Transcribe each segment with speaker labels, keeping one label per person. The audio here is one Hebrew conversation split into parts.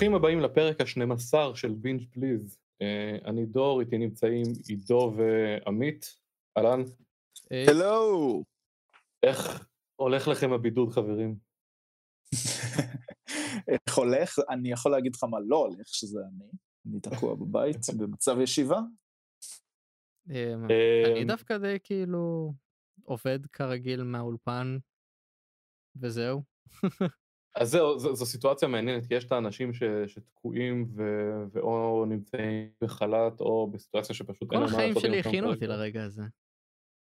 Speaker 1: ברוכים הבאים לפרק ה-12 של בינג' פליז. Uh, אני דור, איתי נמצאים עידו ועמית. אהלן.
Speaker 2: הלו.
Speaker 1: איך הולך לכם הבידוד, חברים?
Speaker 2: איך הולך? אני יכול להגיד לך מה לא הולך, שזה אני. אני תקוע בבית, במצב ישיבה.
Speaker 3: אמ, אני דווקא די כאילו עובד כרגיל מהאולפן, וזהו.
Speaker 1: אז זהו, זו, זו סיטואציה מעניינת, כי יש את האנשים ש, שתקועים ו, ואו נמצאים בחל"ת או בסיטואציה שפשוט
Speaker 3: כל החיים שלי הכינו אותי לרגע הזה.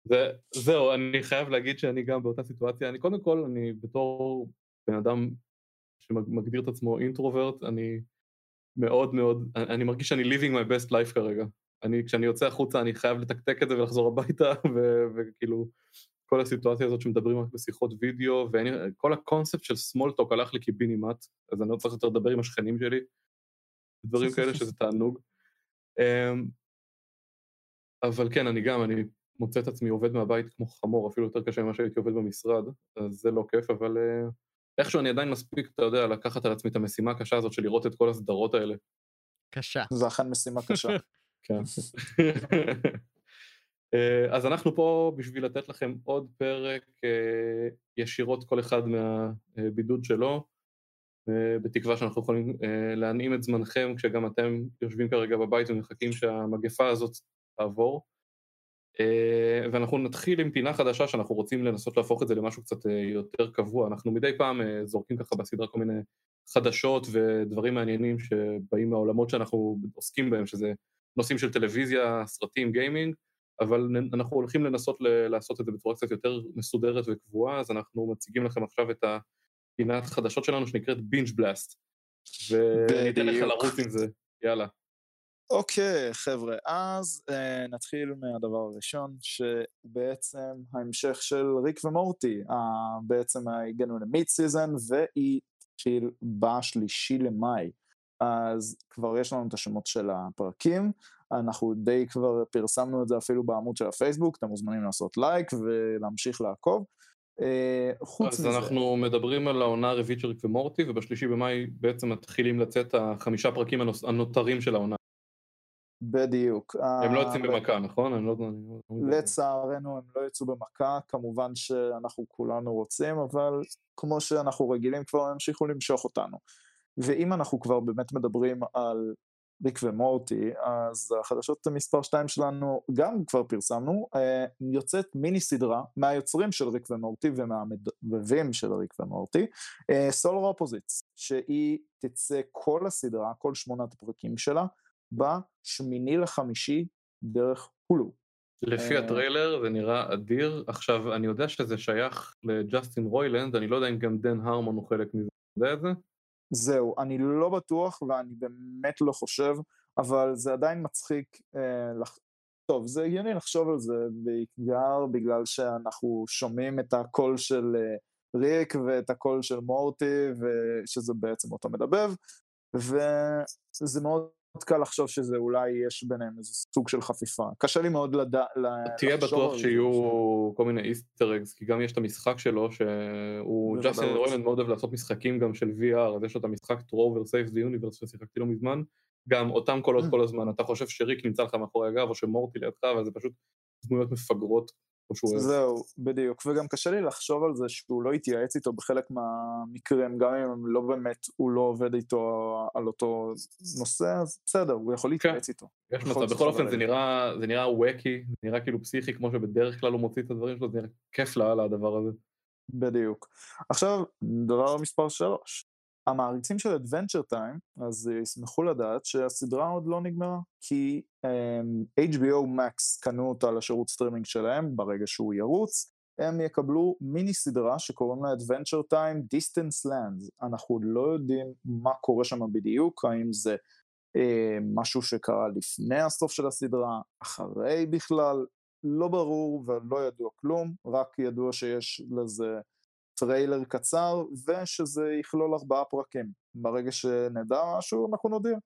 Speaker 1: זה, זהו, אני חייב להגיד שאני גם באותה סיטואציה. אני קודם כל, אני בתור בן אדם שמגדיר את עצמו אינטרוברט, אני מאוד מאוד, אני, אני מרגיש שאני living my best life כרגע. אני, כשאני יוצא החוצה אני חייב לתקתק את זה ולחזור הביתה, וכאילו... כל הסיטואציה הזאת שמדברים רק בשיחות וידאו, וכל הקונספט של סמולטוק הלך לי קיבינימט, אז אני לא צריך יותר לדבר עם השכנים שלי, דברים כאלה שזה תענוג. אמ, אבל כן, אני גם, אני מוצא את עצמי עובד מהבית כמו חמור, אפילו יותר קשה ממה שהייתי עובד במשרד, אז זה לא כיף, אבל uh, איכשהו אני עדיין מספיק, אתה יודע, לקחת על עצמי את המשימה הקשה הזאת של לראות את כל הסדרות האלה.
Speaker 3: קשה.
Speaker 2: זה אכן משימה קשה.
Speaker 1: כן. אה, אז אנחנו פה בשביל לתת לכם עוד פרק אה, ישירות כל אחד מהבידוד שלו, אה, בתקווה שאנחנו יכולים להנעים את זמנכם כשגם אתם יושבים כרגע בבית ומחכים שהמגפה הזאת תעבור. ואנחנו נתחיל עם פינה חדשה שאנחנו רוצים לנסות להפוך את זה למשהו קצת יותר קבוע. אנחנו מדי פעם זורקים ככה בסדרה כל מיני חדשות ודברים מעניינים שבאים מהעולמות שאנחנו עוסקים בהם, שזה נושאים של טלוויזיה, סרטים, גיימינג. אבל אנחנו הולכים לנסות לעשות את זה בצורה קצת יותר מסודרת וקבועה, אז אנחנו מציגים לכם עכשיו את הפינת חדשות שלנו שנקראת בינג' בלאסט. וניתן לך לרוץ עם זה, יאללה.
Speaker 2: אוקיי, okay, חבר'ה, אז uh, נתחיל מהדבר הראשון, שבעצם ההמשך של ריק ומורטי, uh, בעצם הגענו ל mid season, והיא התחיל בשלישי למאי. אז כבר יש לנו את השמות של הפרקים, אנחנו די כבר פרסמנו את זה אפילו בעמוד של הפייסבוק, אתם מוזמנים לעשות לייק ולהמשיך לעקוב.
Speaker 1: אה, חוץ אז מזה... אז אנחנו מדברים על העונה הרביעית של ריק ומורטי, ובשלישי במאי בעצם מתחילים לצאת החמישה פרקים הנותרים של העונה.
Speaker 2: בדיוק.
Speaker 1: הם לא יוצאים במכה, נכון? לא,
Speaker 2: לא לצערנו הם לא יצאו במכה, כמובן שאנחנו כולנו רוצים, אבל כמו שאנחנו רגילים כבר, הם המשיכו למשוך אותנו. ואם אנחנו כבר באמת מדברים על ריק ומורטי, אז החדשות מספר 2 שלנו גם כבר פרסמנו, אה, יוצאת מיני סדרה מהיוצרים של ריק ומורטי ומהמדבבים של ריק ומורטי, סולר אופוזיטס, שהיא תצא כל הסדרה, כל שמונת הפרקים שלה, בשמיני לחמישי דרך הולו.
Speaker 1: לפי אה, הטריילר זה נראה אדיר, עכשיו אני יודע שזה שייך לג'סטין רוילנד, אני לא יודע אם גם דן הרמון הוא חלק מזה, אתה יודע את זה?
Speaker 2: זהו, אני לא בטוח ואני באמת לא חושב, אבל זה עדיין מצחיק, אה, לח... טוב, זה הגיוני לחשוב על זה בעיקר בגלל שאנחנו שומעים את הקול של אה, ריק ואת הקול של מורטי, ושזה בעצם אותו מדבב, וזה מאוד מאוד קל לחשוב שזה אולי יש ביניהם איזה סוג של חפיפה. קשה לי מאוד לדע...
Speaker 1: תהיה בטוח שיהיו כל מיני איסטר אגס, כי גם יש את המשחק שלו, שהוא, ג'סטין רוילנד מאוד אוהב לעשות משחקים גם של VR, אז יש לו את המשחק Trover Saves the Universe ששיחקתי לא מזמן, גם אותם קולות אה. כל הזמן, אתה חושב שריק נמצא לך מאחורי הגב, או שמורטי לידך, וזה פשוט דמויות מפגרות
Speaker 2: שהוא אוהב. זהו, בדיוק, וגם קשה לי לחשוב על זה שהוא לא יתייעץ איתו בחלק מהמקרים, גם אם לא באמת, הוא לא עובד איתו על אותו נושא, אז בסדר, הוא יכול להתייעץ כן. איתו.
Speaker 1: יש מצב, בכל אופן זה נראה, זה נראה wacky, זה נראה כאילו פסיכי, כמו שבדרך כלל הוא מוציא את הדברים שלו, זה נראה כיף לאללה הדבר הזה.
Speaker 2: בדיוק. עכשיו, דבר מספר 3, המעריצים של Adventure Time, אז ישמחו לדעת שהסדרה עוד לא נגמרה, כי אמ, HBO Max קנו אותה לשירות סטרימינג שלהם ברגע שהוא ירוץ, הם יקבלו מיני סדרה שקוראים לה Adventure Time Distance Lands. אנחנו לא יודעים מה קורה שם בדיוק, האם זה אה, משהו שקרה לפני הסוף של הסדרה, אחרי בכלל, לא ברור ולא ידוע כלום, רק ידוע שיש לזה טריילר קצר, ושזה יכלול ארבעה פרקים. ברגע שנדע משהו, אנחנו נודיע.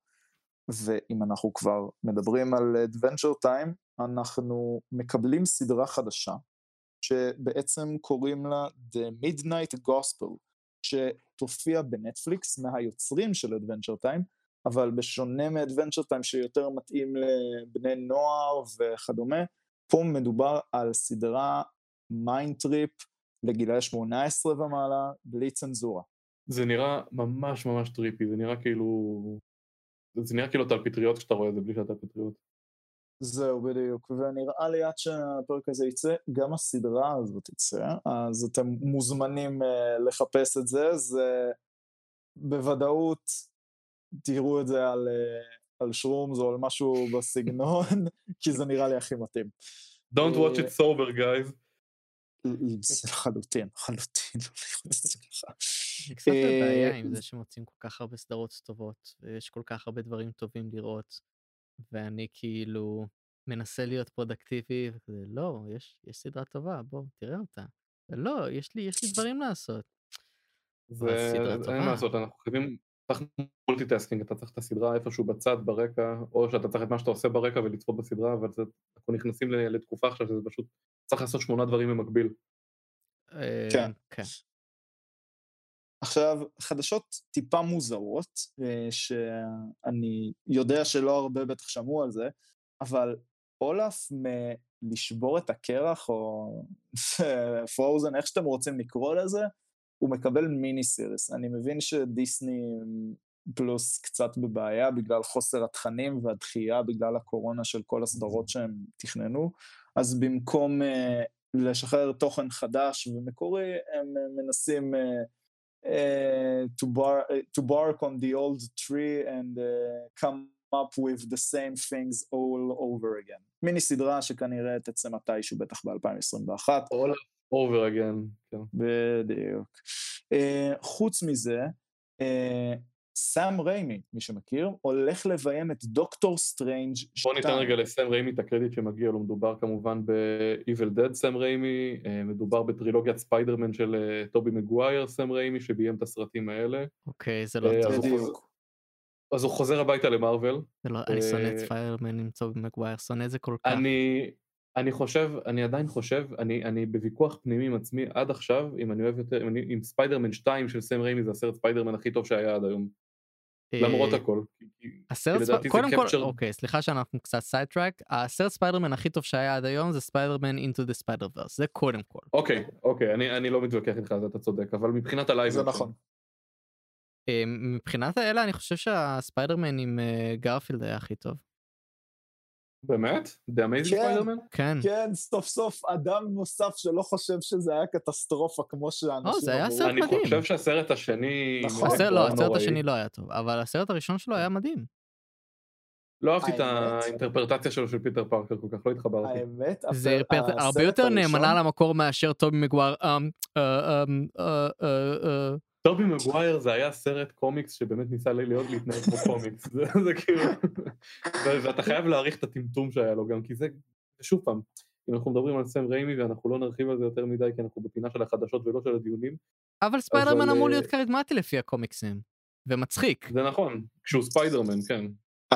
Speaker 2: ואם אנחנו כבר מדברים על Adventure Time, אנחנו מקבלים סדרה חדשה, שבעצם קוראים לה The Midnight Gospel, תופיע בנטפליקס מהיוצרים של Adventure Time, אבל בשונה מ-Adventure Time שיותר מתאים לבני נוער וכדומה, פה מדובר על סדרה mind trip לגילאי 18 ומעלה, בלי צנזורה.
Speaker 1: זה נראה ממש ממש trippy, זה נראה כאילו... זה נראה כאילו אתה על פטריות כשאתה רואה את זה בלי שאתה על פטריות.
Speaker 2: זהו, בדיוק, ונראה לי עד שהפרק הזה יצא, גם הסדרה הזאת תצא, אז אתם מוזמנים אה, לחפש את זה, זה בוודאות תראו את זה על, uh, על שרומס או על משהו בסגנון, כי זה נראה לי הכי מתאים.
Speaker 1: Don't watch it sober, guys.
Speaker 2: לחלוטין, לחלוטין, לא לראות את זה ככה.
Speaker 3: אני קצת בבעיה עם זה שמוצאים כל כך הרבה סדרות טובות, ויש כל כך הרבה דברים טובים לראות, ואני כאילו מנסה להיות פרודקטיבי, וכזה, לא, יש, יש סדרה טובה, בוא, תראה אותה. לא, יש לי, יש לי דברים לעשות.
Speaker 1: זה, אין מה לעשות, אנחנו חייבים, צריך multitasking, אתה צריך את הסדרה איפשהו בצד, ברקע, או שאתה צריך את מה שאתה עושה ברקע ולצפות בסדרה, אבל זה, אנחנו נכנסים לתקופה עכשיו שזה פשוט, צריך לעשות שמונה דברים במקביל.
Speaker 2: כן.
Speaker 3: כן.
Speaker 2: עכשיו, חדשות טיפה מוזרות, אה, שאני יודע שלא הרבה בטח שמעו על זה, אבל אולף מלשבור את הקרח, או פרוזן, איך שאתם רוצים לקרוא לזה, הוא מקבל מיני סיריס. אני מבין שדיסני פלוס קצת בבעיה בגלל חוסר התכנים והדחייה בגלל הקורונה של כל הסדרות שהם תכננו, אז במקום uh, לשחרר תוכן חדש ומקורי, הם uh, מנסים uh, uh, to, bar, uh, to bark on the old tree and uh, come up with the same things all over again. מיני סדרה שכנראה תצא מתישהו, בטח ב-2021.
Speaker 1: all over again. כן.
Speaker 2: בדיוק. אה, חוץ מזה, אה, סאם ריימי, מי שמכיר, הולך לביים את דוקטור סטרנג' 2.
Speaker 1: בוא ניתן רגע לסאם ריימי את הקרדיט שמגיע לו, מדובר כמובן ב-Evil Dead סאם ריימי, אה, מדובר בטרילוגיית ספיידרמן של טובי מגווייר סאם ריימי, שביים את הסרטים האלה.
Speaker 3: אוקיי, זה לא
Speaker 1: אה,
Speaker 3: טוב.
Speaker 1: אז הוא חוזר- אז הוא חוזר הביתה למרוויל.
Speaker 3: לא, אני שונא את
Speaker 1: אה,
Speaker 3: ספיירמן עם טובי מגווייר, שונא את זה כל כך.
Speaker 1: אני, אני חושב, אני עדיין חושב, אני, אני בוויכוח פנימי עם עצמי עד עכשיו, אם אני אוהב יותר, אם, אני, אם ספיידרמן 2 של סם ריימי זה הסרט ספיידרמן הכי טוב שהיה עד היום, למרות
Speaker 3: אה,
Speaker 1: הכל. כי- כי-
Speaker 3: הסרט,
Speaker 1: כי
Speaker 3: ספ...
Speaker 1: לדעתי זה
Speaker 3: קודם כל,
Speaker 1: capture-
Speaker 3: אוקיי, סליחה שאנחנו קצת side track, הסרט ספיידרמן הכי טוב שהיה עד היום זה ספיידרמן into the spider verse, זה קודם כל.
Speaker 1: אוקיי, אוקיי, אני, אני לא מתווכח איתך על זה, אתה צודק, אבל מבחינת ה live...
Speaker 2: זה נכון.
Speaker 3: אה, מבחינת האלה אני חושב שהספיידרמן עם אה, גרפילד היה הכי טוב.
Speaker 1: באמת? The Amazing
Speaker 2: כן.
Speaker 1: Spider-Man?
Speaker 3: כן.
Speaker 2: כן, סוף סוף אדם נוסף שלא חושב שזה היה קטסטרופה כמו שאנשים
Speaker 3: או, זה היה
Speaker 2: אמרו.
Speaker 3: סרט
Speaker 1: אני
Speaker 3: מדהים.
Speaker 1: חושב שהסרט השני...
Speaker 2: נכון.
Speaker 3: לא, הסרט. השני לא היה טוב, אבל הסרט הראשון שלו היה מדהים.
Speaker 1: לא אהבתי את? האינטרפרטציה שלו של פיטר פארקר כל כך, לא התחברתי.
Speaker 2: האמת,
Speaker 3: זה הרבה יותר נאמנה למקור מאשר טובי מגווייר. אמ, אה, אמ, אה, אה.
Speaker 1: טובי מגווייר זה היה סרט קומיקס שבאמת ניסה להיות להתנהג כמו קומיקס, זה, כאילו, ואתה חייב להעריך את הטמטום שהיה לו גם, כי זה, שוב פעם, אם אנחנו מדברים על סם ריימי ואנחנו לא נרחיב על זה יותר מדי כי אנחנו בפינה של החדשות ולא של הדיונים,
Speaker 3: אבל ספיידרמן אמור להיות כריזמטי לפי הקומיקסים. ומצחיק.
Speaker 1: זה נכון, כשהוא ספיידרמן, כן.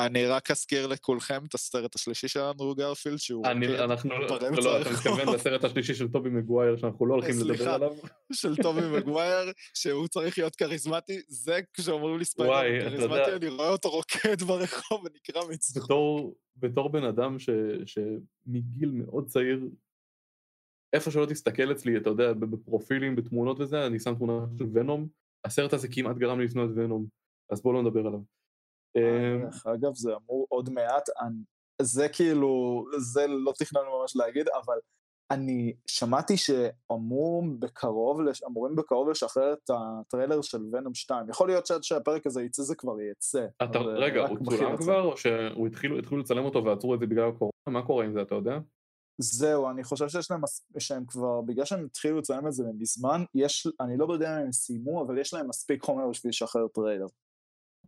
Speaker 2: אני רק אזכיר לכולכם את הסרט השלישי שלנו, גרפילד, שהוא
Speaker 1: אני,
Speaker 2: רוקד
Speaker 1: אנחנו,
Speaker 2: באמצע
Speaker 1: לא, אתה. מתכוון לסרט השלישי של טובי מגווייר שאנחנו לא הולכים לדבר
Speaker 2: סליחה.
Speaker 1: עליו?
Speaker 2: של טובי מגווייר, שהוא צריך להיות כריזמטי, זה כשאומרים לי ספיידרמן כריזמטי, אני רואה אותו רוקד ברחוב ונקרע מצחוק.
Speaker 1: בתור, בן אדם ש, שמגיל מאוד צעיר, איפה שלא תסתכל אצלי, אתה יודע, בפרופילים, בתמונות וזה, אני שם תמונה של ונום, הסרט הזה כמעט גרם לי לפנות ונום, אז בואו לא נדבר עליו.
Speaker 2: דרך אגב, זה אמור עוד מעט, אני- זה כאילו, זה לא תכננו ממש להגיד, אבל אני שמעתי שאמור בקרוב, אמורים בקרוב לשחרר את הטריילר של ונום 2. יכול להיות שעד שהפרק הזה יצא זה כבר יצא.
Speaker 1: אתה, רגע, הוא צולם. כבר, או שהתחילו התחילו לצלם אותו ועצרו את זה בגלל הקורונה? מה קורה עם זה, אתה יודע?
Speaker 2: זהו, אני חושב שיש להם, שהם כבר, בגלל שהם התחילו לצלם את זה מזמן, יש, אני לא יודע אם הם סיימו, אבל יש להם מספיק חומר בשביל לשחרר טריילר.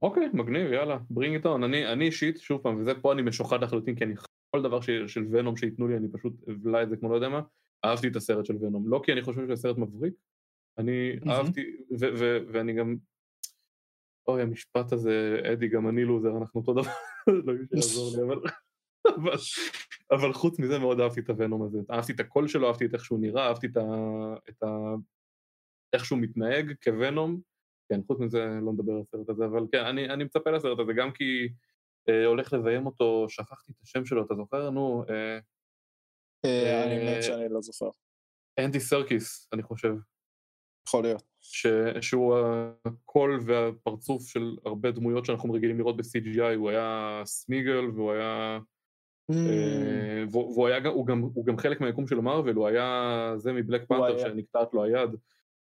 Speaker 1: אוקיי, מגניב, יאללה, bring it on. אני, אני אישית, שוב פעם, וזה פה אני משוחד לחלוטין, כי אני, כל דבר ש, של ונום שייתנו לי, אני פשוט אבלע את זה כמו לא יודע מה, אהבתי את הסרט של ונום. לא כי אני חושב שזה סרט מבריק, אני
Speaker 2: מהמם.
Speaker 1: אהבתי, ו- ו- ואני גם, אוי, המשפט הזה, אדי, גם אני לוזר, אנחנו אותו דבר, לא יודעים שיעזור לי, אבל... אבל, אבל חוץ מזה מאוד אהבתי את הוונום הזה, אהבתי את הקול שלו, אהבתי את איך שהוא נראה, אהבתי את ה... את ה... איך שהוא מתנהג כוונום, כן, חוץ מזה לא נדבר על הסרט הזה, אבל כן, אני, אני מצפה לסרט הזה, גם כי אה, הולך לביים אותו, שכחתי את השם שלו, אתה זוכר? נו, אה,
Speaker 2: אה, אני
Speaker 1: אה,
Speaker 2: מת שאני לא זוכר.
Speaker 1: אנדי סרקיס, אני חושב.
Speaker 2: יכול להיות.
Speaker 1: ש... שהוא הקול והפרצוף של הרבה דמויות שאנחנו רגילים לראות ב-CGI, הוא היה סמיגל והוא היה...
Speaker 2: Mm.
Speaker 1: אה, והוא והוא היה גם, הוא גם, הוא גם חלק מהיקום של מארוול, הוא היה זה מבלק פנתר שנקטעת לו היד.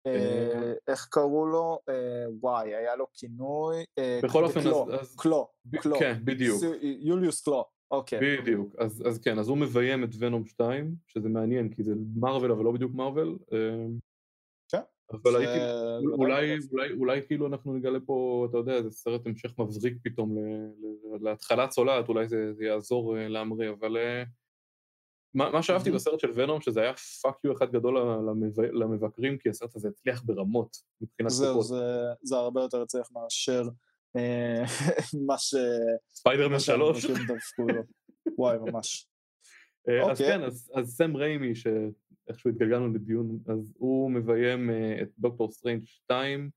Speaker 2: אה, איך קראו לו? אה, וואי, היה לו כינוי. אה,
Speaker 1: בכל אופן, אז-
Speaker 2: קלו, קלו.
Speaker 1: כן, בדיוק.
Speaker 2: יוליוס קלו, אוקיי.
Speaker 1: בדיוק, אז, כן, אז הוא מביים את ונום 2, שזה מעניין, כי זה מארוול אבל לא בדיוק מארוול. אה,
Speaker 2: כן,
Speaker 1: אבל
Speaker 2: זה
Speaker 1: הייתי, אולי, כאילו אנחנו נגלה פה, אתה יודע, איזה סרט המשך מבריק פתאום ל- ל- להתחלה צולעת, אולי זה, זה יעזור אה, להמריא, אבל אה, מה, מה שאהבתי. בסרט של ונום, שזה היה fuck you אחד גדול למב... למבקרים, כי הסרט הזה הצליח ברמות, מבחינת
Speaker 2: זהו,
Speaker 1: קופות.
Speaker 2: זה, זה הרבה יותר הצליח מאשר אה, מה ש...
Speaker 1: ספיידרמן
Speaker 2: מה
Speaker 1: 3.
Speaker 2: שאנשים דפקו לו. וואי, ממש.
Speaker 1: אה, אז
Speaker 2: אוקיי.
Speaker 1: כן, אז, אז סם ריימי, שאיכשהו התגלגלנו לדיון, אז הוא מביים אה, את דוקטור סטרנג' 2,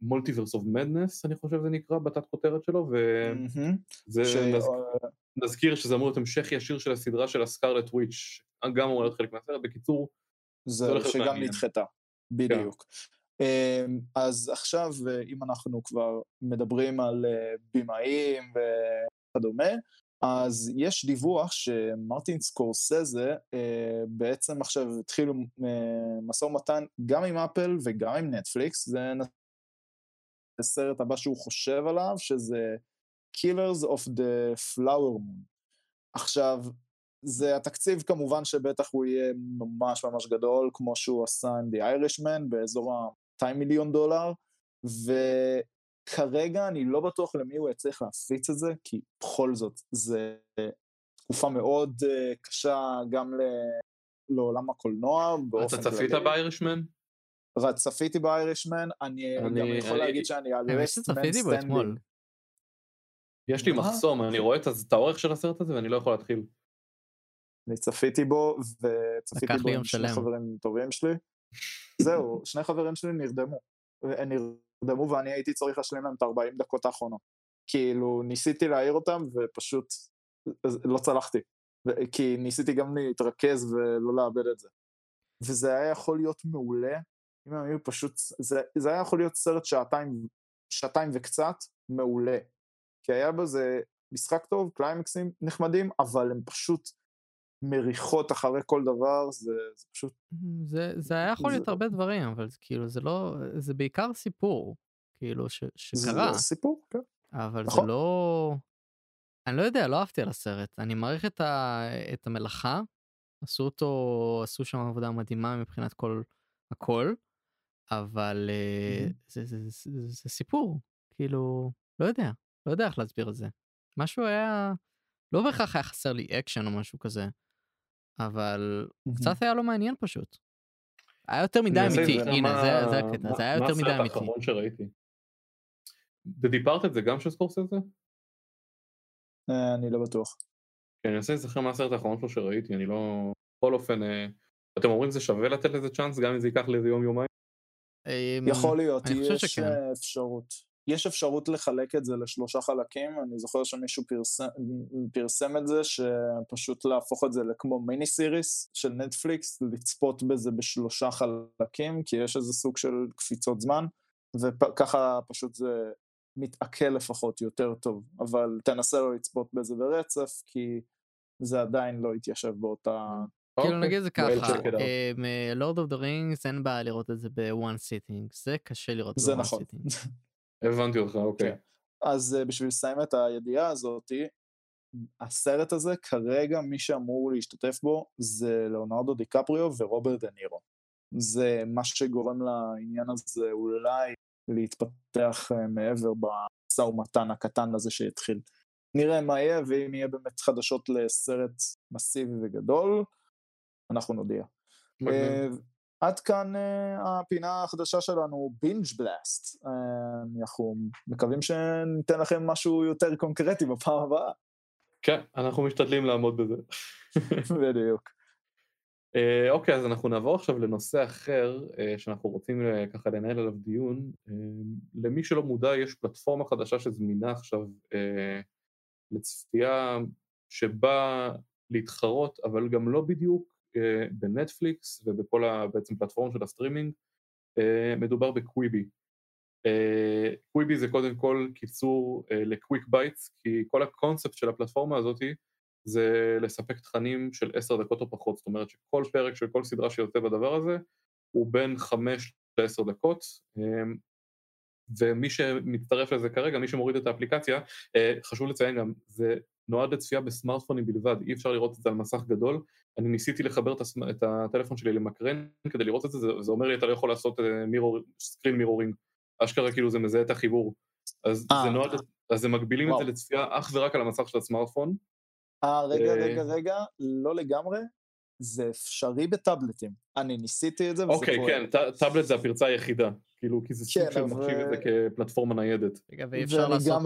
Speaker 1: Multiverse of Madness, אני חושב זה נקרא, בתת כותרת שלו. וזה,
Speaker 2: ש-
Speaker 1: נז, נזכיר שזה אמור להיות המשך ישיר של הסדרה של הסקארלט וויץ', גם אמור להיות חלק מהסרט, בקיצור, זה הולך להיות
Speaker 2: שגם
Speaker 1: מעניין.
Speaker 2: נדחתה. בדיוק. אמ, אז עכשיו, אה, אם אנחנו כבר מדברים על אה, במאים וכדומה, אז יש דיווח שמרטין סקורסזה אה, בעצם עכשיו התחילו אה, משא ומתן גם עם אפל וגם עם נטפליקס, זה הסרט הבא שהוא חושב עליו, שזה Killers of the Flower Moon. עכשיו, זה התקציב כמובן שבטח הוא יהיה ממש ממש גדול, כמו שהוא עשה עם The Irishman באזור ה-200 מיליון דולר, וכרגע אני לא בטוח למי הוא יצליח להפיץ את זה, כי בכל זאת, זה תקופה מאוד uh, קשה גם ל... לעולם הקולנוע
Speaker 1: אתה צפית. באיירישמן?
Speaker 2: צפיתי באיירישמן, אני,
Speaker 1: אני-
Speaker 2: גם יכול
Speaker 1: אני-
Speaker 2: להגיד שאני על
Speaker 3: אתמול.
Speaker 2: standing.
Speaker 1: יש לי
Speaker 2: מה?
Speaker 1: מחסום, אני רואה את האורך של הסרט הזה ואני לא יכול להתחיל.
Speaker 2: אני צפיתי בו, וצפיתי בו עם שני
Speaker 3: שלם.
Speaker 2: חברים טובים שלי. זהו, שני חברים שלי נרדמו. נרדמו ואני הייתי צריך להשלים להם את ה-40 דקות האחרונות. כאילו, ניסיתי להעיר אותם ופשוט לא צלחתי. כי ניסיתי גם להתרכז ולא לאבד את זה. וזה היה יכול להיות מעולה, אם הם היו פשוט, זה, זה היה יכול להיות סרט שעתיים, שעתיים וקצת, מעולה. כי היה בזה משחק טוב, קליימקסים נחמדים, אבל הם פשוט מריחות אחרי כל דבר, זה, זה פשוט,
Speaker 3: זה, זה היה יכול להיות
Speaker 2: זה-
Speaker 3: הרבה דברים, אבל זה כאילו זה לא, זה בעיקר סיפור, כאילו ש, שקרה,
Speaker 2: זה סיפור, כן.
Speaker 3: אבל זה
Speaker 2: נכון.
Speaker 3: לא, אני לא יודע, לא אהבתי על הסרט, אני מעריך את, ה, את המלאכה, עשו אותו, עשו שם עבודה מדהימה מבחינת כל הכל, אבל
Speaker 2: מהמם.
Speaker 3: זה, זה, זה, זה, זה סיפור, כאילו, לא יודע, לא יודע איך להסביר את זה. משהו היה, לא בהכרח היה חסר לי אקשן או משהו כזה, אבל קצת היה לא מעניין פשוט. היה יותר מדי אמיתי. הנה
Speaker 1: מה-
Speaker 3: זה, זה הקטע,
Speaker 1: מה-
Speaker 3: זה היה יותר מדי
Speaker 1: מה
Speaker 3: אמיתי.
Speaker 1: הסרט האחרון שראיתי? The Departed זה גם של סקורסזה?
Speaker 2: אה, אני לא בטוח.
Speaker 1: כן, אני מנסה להיזכר מה הסרט האחרון שלו שראיתי, אני לא... בכל אופן, אה, אתם אומרים זה שווה לתת לזה צ'אנס גם אם זה ייקח לי איזה יום יומיים?
Speaker 3: אמ,
Speaker 2: יכול להיות, יש. אה, אפשרות. יש אפשרות לחלק את זה לשלושה חלקים, אני זוכר שמישהו פרסם, פרסם את זה, שפשוט להפוך את זה לכמו מיני סיריס של נטפליקס, לצפות בזה בשלושה חלקים, כי יש איזה סוג של קפיצות זמן, וככה פשוט זה מתעכל לפחות יותר טוב, אבל תנסה לא לצפות בזה ברצף, כי זה עדיין לא יתיישב באותה...
Speaker 3: כאילו
Speaker 1: אוקיי.
Speaker 3: נגיד את זה ככה. Lord of the Rings אין בעיה לראות את זה ב one sitting, זה קשה לראות
Speaker 2: זה
Speaker 3: ב
Speaker 2: one
Speaker 3: נכון.
Speaker 1: הבנתי אותך, אוקיי.
Speaker 2: כן. אז אה, בשביל לסיים את הידיעה הזאתי, הסרט הזה כרגע מי שאמור להשתתף בו זה לאונרדו דיקפריו ורוברט דה נירו. זה מה שגורם לעניין הזה אולי להתפתח אה, מעבר במשא ומתן הקטן הזה שהתחיל. נראה מה יהיה, ואם יהיה באמת חדשות לסרט מסיבי וגדול, אנחנו נודיע.
Speaker 1: מגניב.
Speaker 2: עד כאן אה, הפינה החדשה שלנו, בינג' בלאסט. אה, אנחנו מקווים שניתן לכם משהו יותר קונקרטי בפעם הבאה.
Speaker 1: כן, אנחנו משתדלים לעמוד בזה.
Speaker 2: בדיוק.
Speaker 1: אה, אוקיי, אז אנחנו נעבור עכשיו לנושא אחר שאנחנו רוצים ככה לנהל עליו דיון. למי שלא מודע, יש פלטפורמה חדשה שזמינה עכשיו לצפייה שבאה להתחרות, אבל גם לא בדיוק בנטפליקס ובכל בעצם פלטפורמה של הסטרימינג, מדובר בקוויבי. קוויבי זה קודם כל קיצור ל quick bites, כי כל הקונספט של הפלטפורמה הזאתי זה לספק תכנים של עשר דקות או פחות, זאת אומרת שכל פרק של כל סדרה שיוצא בדבר הזה הוא בין חמש לעשר דקות, ומי שמצטרף לזה כרגע, מי שמוריד את האפליקציה, אה, חשוב לציין גם, זה נועד לצפייה בסמארטפונים בלבד, אי אפשר לראות את זה על מסך גדול. אני ניסיתי לחבר את הטלפון שלי למקרן כדי לראות את זה, זה אומר לי אתה לא יכול לעשות מירור, סקרין מירורינג, אשכרה כאילו זה מזהה את החיבור. אז זה אה. נועד, אז הם מגבילים את זה לצפייה אך ורק על המסך של הסמארטפון,
Speaker 2: אה, רגע, רגע, אה, רגע, לא לגמרי, זה אפשרי בטאבלטים. אני ניסיתי את זה וזה
Speaker 1: אוקיי, קורה. אוקיי, כן, טאבלט זה הפרצה היחידה. כאילו, כי זה סוג כן, של מחשיב את זה כפלטפורמה ניידת.
Speaker 3: רגע, ואפשר לעשות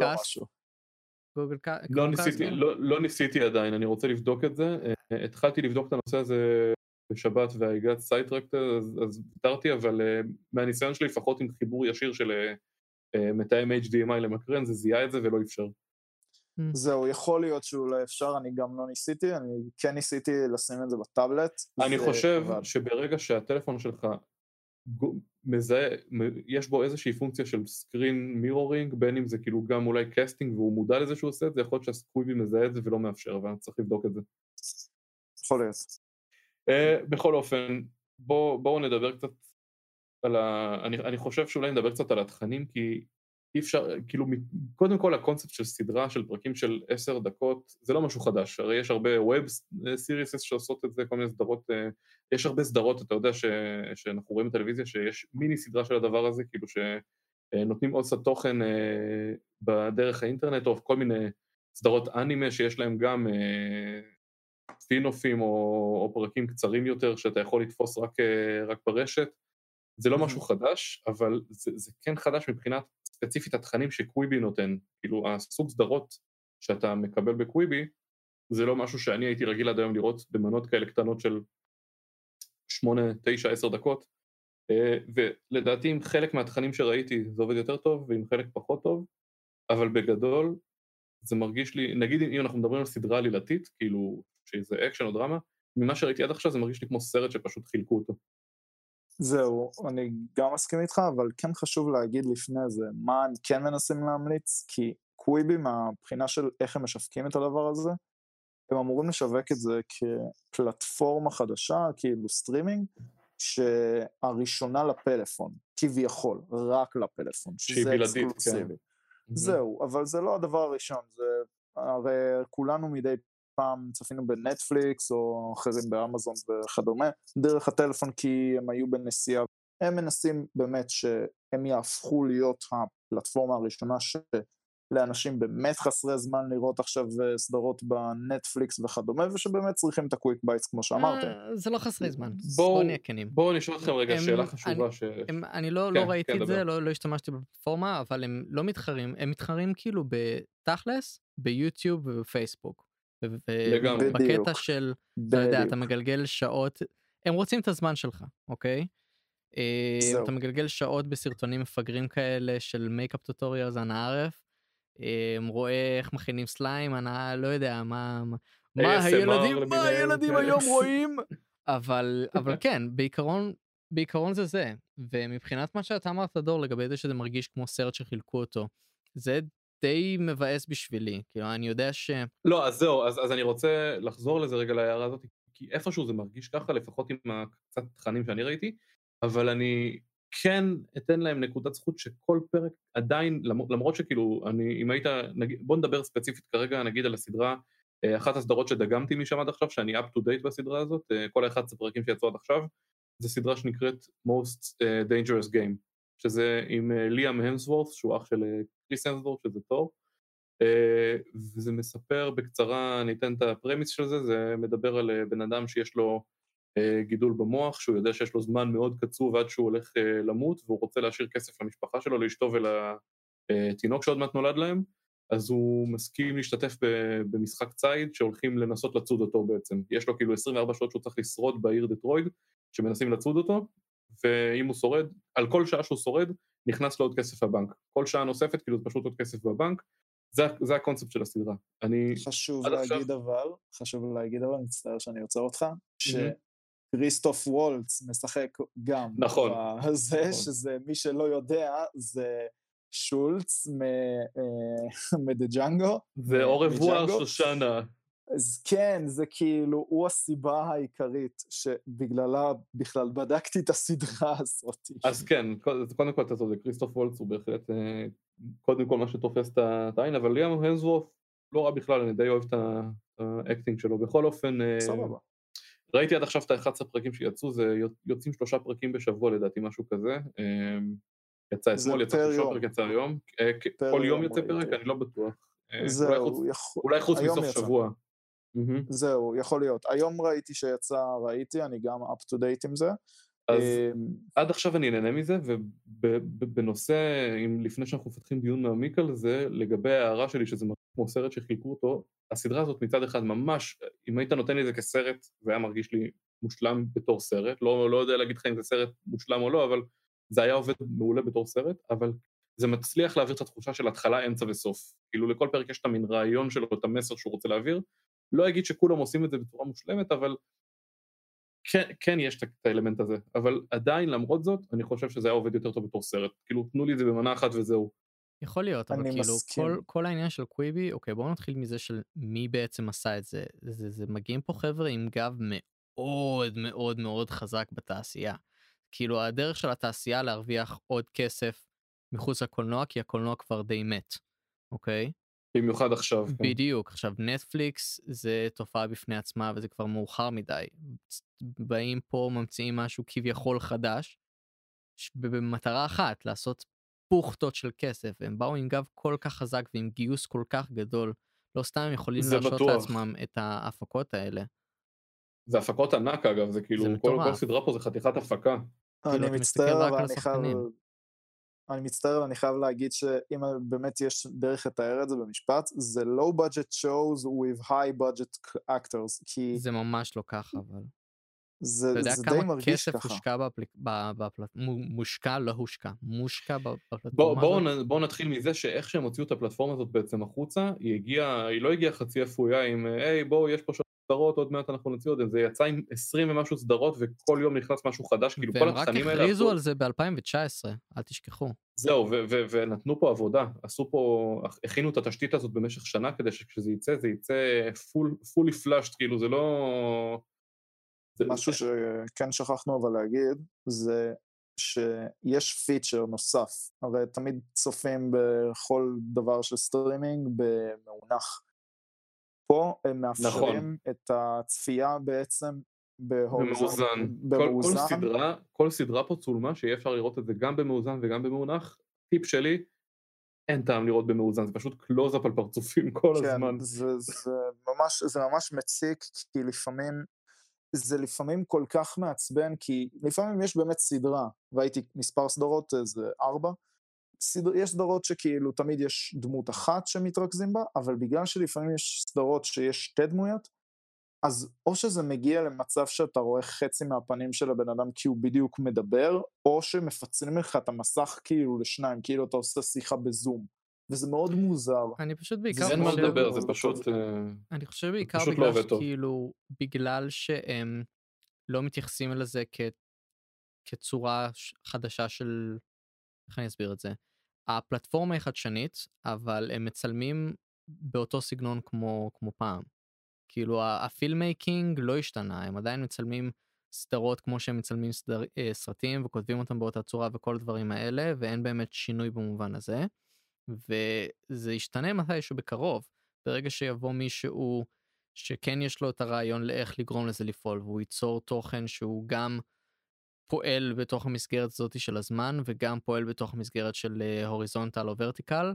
Speaker 3: cast? לא Google Cast? לא,
Speaker 1: לא, לא ניסיתי עדיין, אני רוצה לבדוק את זה. אה, התחלתי לבדוק את הנושא הזה בשבת והגעת sidetracked, אז ויתרתי, אבל מהניסיון שלי, לפחות עם חיבור ישיר של מתאם HDMI למקרן, זה זיהה את זה ולא אפשר.
Speaker 2: Mm. זהו, יכול להיות שאולי אפשר, אני גם לא ניסיתי, אני כן ניסיתי לשים את זה בטאבלט.
Speaker 1: אני חושב אבל... שברגע שהטלפון שלך מזהה, יש בו איזושהי פונקציה של screen mirroring, בין אם זה כאילו גם אולי casting והוא מודע לזה שהוא עושה את זה, יכול להיות שהקוויבי מזהה את זה ולא מאפשר, ואני צריך לבדוק את זה.
Speaker 2: יכול להיות.
Speaker 1: Uh, בכל אופן, בואו בוא נדבר קצת על ה... אני, אני חושב שאולי נדבר קצת על התכנים, כי אי אפשר, כאילו, קודם כל הקונספט של סדרה של פרקים של עשר דקות, זה לא משהו חדש, הרי יש הרבה ווב סיריסס שעושות את זה, כל מיני סדרות, אה, יש הרבה סדרות, אתה יודע, ש, שאנחנו רואים בטלוויזיה, שיש מיני סדרה של הדבר הזה, כאילו שנותנים עוד קצת תוכן אה, בדרך האינטרנט, או כל מיני סדרות אנימה שיש להם גם פינופים או, או פרקים קצרים יותר, שאתה יכול לתפוס רק, רק ברשת. זה לא משהו חדש, אבל זה, זה כן חדש מבחינת ספציפית התכנים שקוויבי נותן, כאילו הסוג סדרות שאתה מקבל בקוויבי, זה לא משהו שאני הייתי רגיל עד היום לראות במנות כאלה קטנות של 8, 9, 10 דקות, אה, ולדעתי עם חלק מהתכנים שראיתי זה עובד יותר טוב ועם חלק פחות טוב, אבל בגדול זה מרגיש לי, נגיד אם אנחנו מדברים על סדרה עלילתית, כאילו שזה אקשן או דרמה, ממה שראיתי עד עכשיו זה מרגיש לי כמו סרט שפשוט חילקו אותו.
Speaker 2: זהו, אני גם מסכים איתך, אבל כן חשוב להגיד לפני זה מה הם כן מנסים להמליץ, כי קוויבי מהבחינה של איך הם משווקים את הדבר הזה, הם אמורים לשווק את זה כפלטפורמה חדשה, כאילו סטרימינג, שהראשונה לפלאפון, כביכול, רק לפלאפון,
Speaker 1: שזה אקסקלוסיבי.
Speaker 2: כן. זהו, אבל זה לא הדבר הראשון, זה הרי כולנו מדי פעם צפינו בנטפליקס או אחרים באמזון וכדומה, דרך הטלפון כי הם היו בנסיעה. הם מנסים באמת שהם יהפכו להיות הפלטפורמה הראשונה שלאנשים באמת חסרי זמן לראות עכשיו אה, סדרות בנטפליקס וכדומה, ושבאמת צריכים את ה quick bites כמו שאמרתם.
Speaker 3: אה, זה לא חסרי זמן, בואו נהיה כנים.
Speaker 1: בואו נשאל אתכם רגע שאלה חשובה. ש...
Speaker 3: אני לא, לא כן, ראיתי את זה, לא, לא השתמשתי בפלטפורמה, אבל הם לא מתחרים, הם מתחרים כאילו בתכלס, ביוטיוב ובפייסבוק. ובקטע של, אתה יודע, אתה מגלגל שעות, הם רוצים את הזמן שלך, אוקיי? אה, זהו. אתה מגלגל שעות בסרטונים מפגרים כאלה של makeup tutorials אנא ערף, אה, רואה איך מכינים סליים, אנא לא יודע מה, מה הילדים, מה הילדים היום רואים, אבל, אבל כן, בעיקרון, בעיקרון זה זה, ומבחינת מה שאתה אמרת דור לגבי זה שזה מרגיש כמו סרט שחילקו אותו, זה די מבאס בשבילי, כאילו אני יודע ש...
Speaker 1: לא, אז זהו, אז, אז אני רוצה לחזור לזה רגע להערה הזאת, כי איפשהו זה מרגיש ככה, לפחות עם הקצת תכנים שאני ראיתי, אבל אני כן אתן להם נקודת זכות שכל פרק עדיין, למרות, שכאילו, אני, אם היית, נגיד, בוא נדבר ספציפית כרגע, נגיד על הסדרה, אה, אחת הסדרות שדגמתי משם עד עכשיו, שאני up to date בסדרה הזאת, אה, כל ה-11 פרקים שיצאו עד עכשיו, זו סדרה שנקראת Most אה, Dangerous Game, שזה עם ליאם המסוורת' שהוא אח של קריס הנסבורג שזה תור, אה, וזה מספר בקצרה, אני אתן את הפרמיס של זה, זה מדבר על אה, בן אדם שיש לו אה, גידול במוח, שהוא יודע שיש לו זמן מאוד קצוב עד שהוא הולך למות, והוא רוצה להשאיר כסף למשפחה שלו, לאשתו ולתינוק שעוד מעט נולד להם, אז הוא מסכים להשתתף במשחק ציד שהולכים לנסות לצוד אותו בעצם. יש לו כאילו 24 שעות שהוא צריך לשרוד בעיר דטרויד, שמנסים לצוד אותו, ואם הוא שורד, על כל שעה שהוא שורד, נכנס לו עוד כסף לבנק. כל שעה נוספת, כאילו זה פשוט עוד כסף בבנק. זה, זה הקונספט של הסדרה. אני...
Speaker 2: חשוב להגיד עכשיו... אבל, חשוב להגיד אבל, אני מצטער שאני עוצר אותך, שכריסטוף וולץ משחק גם.
Speaker 1: נכון.
Speaker 2: זה, נכון. שזה, מי שלא יודע, זה שולץ מדג'אנגו.
Speaker 1: אה, זה au revoir שושנה.
Speaker 2: אז כן, זה כאילו, הוא הסיבה העיקרית שבגללה בכלל בדקתי את הסדרה הזאת.
Speaker 1: אז כן, קודם כל אתה צודק, כריסטוף וולץ הוא בהחלט אה, קודם כל מה שתופס את העין, אבל ליאם המסוורת' לא רע בכלל, אני די אוהב את ה acting שלו. בכל אופן, אה,
Speaker 2: סבבה.
Speaker 1: ראיתי עד עכשיו את ה-11 פרקים שיצאו, זה יוצאים שלושה פרקים בשבוע לדעתי, משהו כזה. יצא אתמול, יצא שלושה פרק, יצא היום. כל יום יוצא פרק? אני לא בטוח.
Speaker 2: זהו,
Speaker 1: אולי חוץ מסוף שבוע.
Speaker 2: זהו, יכול להיות. היום ראיתי שיצא, ראיתי, אני גם up to date עם זה.
Speaker 1: אז אמ, עד עכשיו אני נהנה מזה, ובנושא, אם לפני שאנחנו מפתחים דיון מעמיק על זה, לגבי ההערה שלי שזה כמו סרט שחילקו אותו, הסדרה הזאת מצד אחד ממש, אם היית נותן לי את זה כסרט, זה היה מרגיש לי מושלם בתור סרט, לא, לא יודע להגיד לך אם זה סרט מושלם או לא, אבל זה היה עובד מעולה בתור סרט, אבל זה מצליח להעביר את התחושה של התחלה, אמצע וסוף. כאילו לכל פרק יש את המין רעיון שלו, את המסר שהוא רוצה להעביר, לא אגיד שכולם עושים את זה בצורה מושלמת, אבל כן, כן יש את האלמנט הזה. אבל עדיין, למרות זאת, אני חושב שזה היה עובד יותר טוב בתור סרט. כאילו, תנו לי את זה במנה אחת וזהו.
Speaker 3: יכול להיות, אבל כאילו, כל, כל העניין של קוויבי, אוקיי, בואו נתחיל מזה של מי בעצם עשה את זה. זה, זה מגיעים פה חבר'ה עם גב מאוד מאוד מאוד חזק בתעשייה. כאילו, הדרך של התעשייה להרוויח עוד כסף מחוץ לקולנוע, כי הקולנוע כבר די מת, אוקיי?
Speaker 1: במיוחד עכשיו.
Speaker 3: כן. בדיוק, עכשיו נטפליקס זה תופעה בפני עצמה וזה כבר מאוחר מדי. באים פה ממציאים משהו כביכול חדש, במטרה אחת, לעשות פוכטות של כסף, הם באו עם גב כל כך חזק ועם גיוס כל כך גדול, לא סתם הם יכולים להרשות לעצמם את ההפקות האלה.
Speaker 1: זה הפקות ענק אגב, זה כאילו, זה כל, כל סדרה פה זה חתיכת הפקה.
Speaker 2: אני כאילו, מצטער, אבל אני חייב אני מצטער, אני חייב להגיד שאם באמת יש דרך לתאר את זה במשפט, זה low budget shows with high budget actors, כי...
Speaker 3: זה ממש לא ככה, אבל...
Speaker 2: זה, זה די מרגיש
Speaker 3: ככה. אתה יודע כמה כסף הושקע בפלט... בפלט... מושקע, לא הושקע, מושקע בפלטפורמה
Speaker 1: בוא, הזאת? בואו נתחיל מזה שאיך שהם הוציאו את הפלטפורמה הזאת בעצם החוצה, היא הגיעה, היא לא הגיעה חצי אפויה עם, היי בואו יש פה סדרות, עוד מעט אנחנו נוציא עוד, זה יצא עם 20 ומשהו סדרות וכל יום נכנס משהו חדש, כאילו כל התכנים
Speaker 3: האלה... והם רק הכריזו על זה ב-2019, אל תשכחו.
Speaker 1: זהו, ונתנו פה עבודה, עשו פה, הכינו את התשתית הזאת במשך שנה כדי שכשזה יצא, זה יצא fully fleshed, כאילו זה לא...
Speaker 2: משהו שכן שכחנו אבל להגיד, זה שיש פיצ'ר נוסף, הרי תמיד צופים בכל דבר של סטרימינג במאונח. פה הם מאפשרים נכון. את הצפייה בעצם
Speaker 1: במאוזן. במאוזן. כל, כל, סדרה, כל סדרה פה צולמה שיהיה אפשר לראות את זה גם במאוזן וגם במאונח. טיפ שלי, אין טעם לראות במאוזן, זה פשוט קלוזאפ על פרצופים כל
Speaker 2: כן,
Speaker 1: הזמן.
Speaker 2: זה, זה, ממש, זה ממש מציק, כי לפעמים, זה לפעמים כל כך מעצבן, כי לפעמים יש באמת סדרה, והייתי מספר סדרות, זה ארבע, סדר, יש סדרות שכאילו תמיד יש דמות אחת שמתרכזים בה, אבל בגלל שלפעמים יש סדרות שיש שתי דמויות, אז או שזה מגיע למצב שאתה רואה חצי מהפנים של הבן אדם כי הוא בדיוק מדבר, או שמפצלים לך את המסך כאילו לשניים, כאילו אתה עושה שיחה בזום. וזה מאוד מוזר.
Speaker 3: אני פשוט בעיקר חושב...
Speaker 1: אין מה לדבר, זה פשוט...
Speaker 3: אני חושב בעיקר לא בגלל שכאילו, בגלל שהם לא מתייחסים לזה כ... כצורה חדשה של... איך אני אסביר את זה? הפלטפורמה היא חדשנית, אבל הם מצלמים באותו סגנון כמו, כמו פעם. כאילו ה filmmaking לא השתנה, הם עדיין מצלמים סדרות כמו שהם מצלמים סדר, אה, סרטים וכותבים אותם באותה צורה וכל הדברים האלה, ואין באמת שינוי במובן הזה. וזה ישתנה מתישהו בקרוב, ברגע שיבוא מישהו שכן יש לו את הרעיון לאיך לגרום לזה לפעול, והוא ייצור תוכן שהוא גם פועל בתוך המסגרת הזאת של הזמן וגם פועל בתוך המסגרת של horizontal או vertical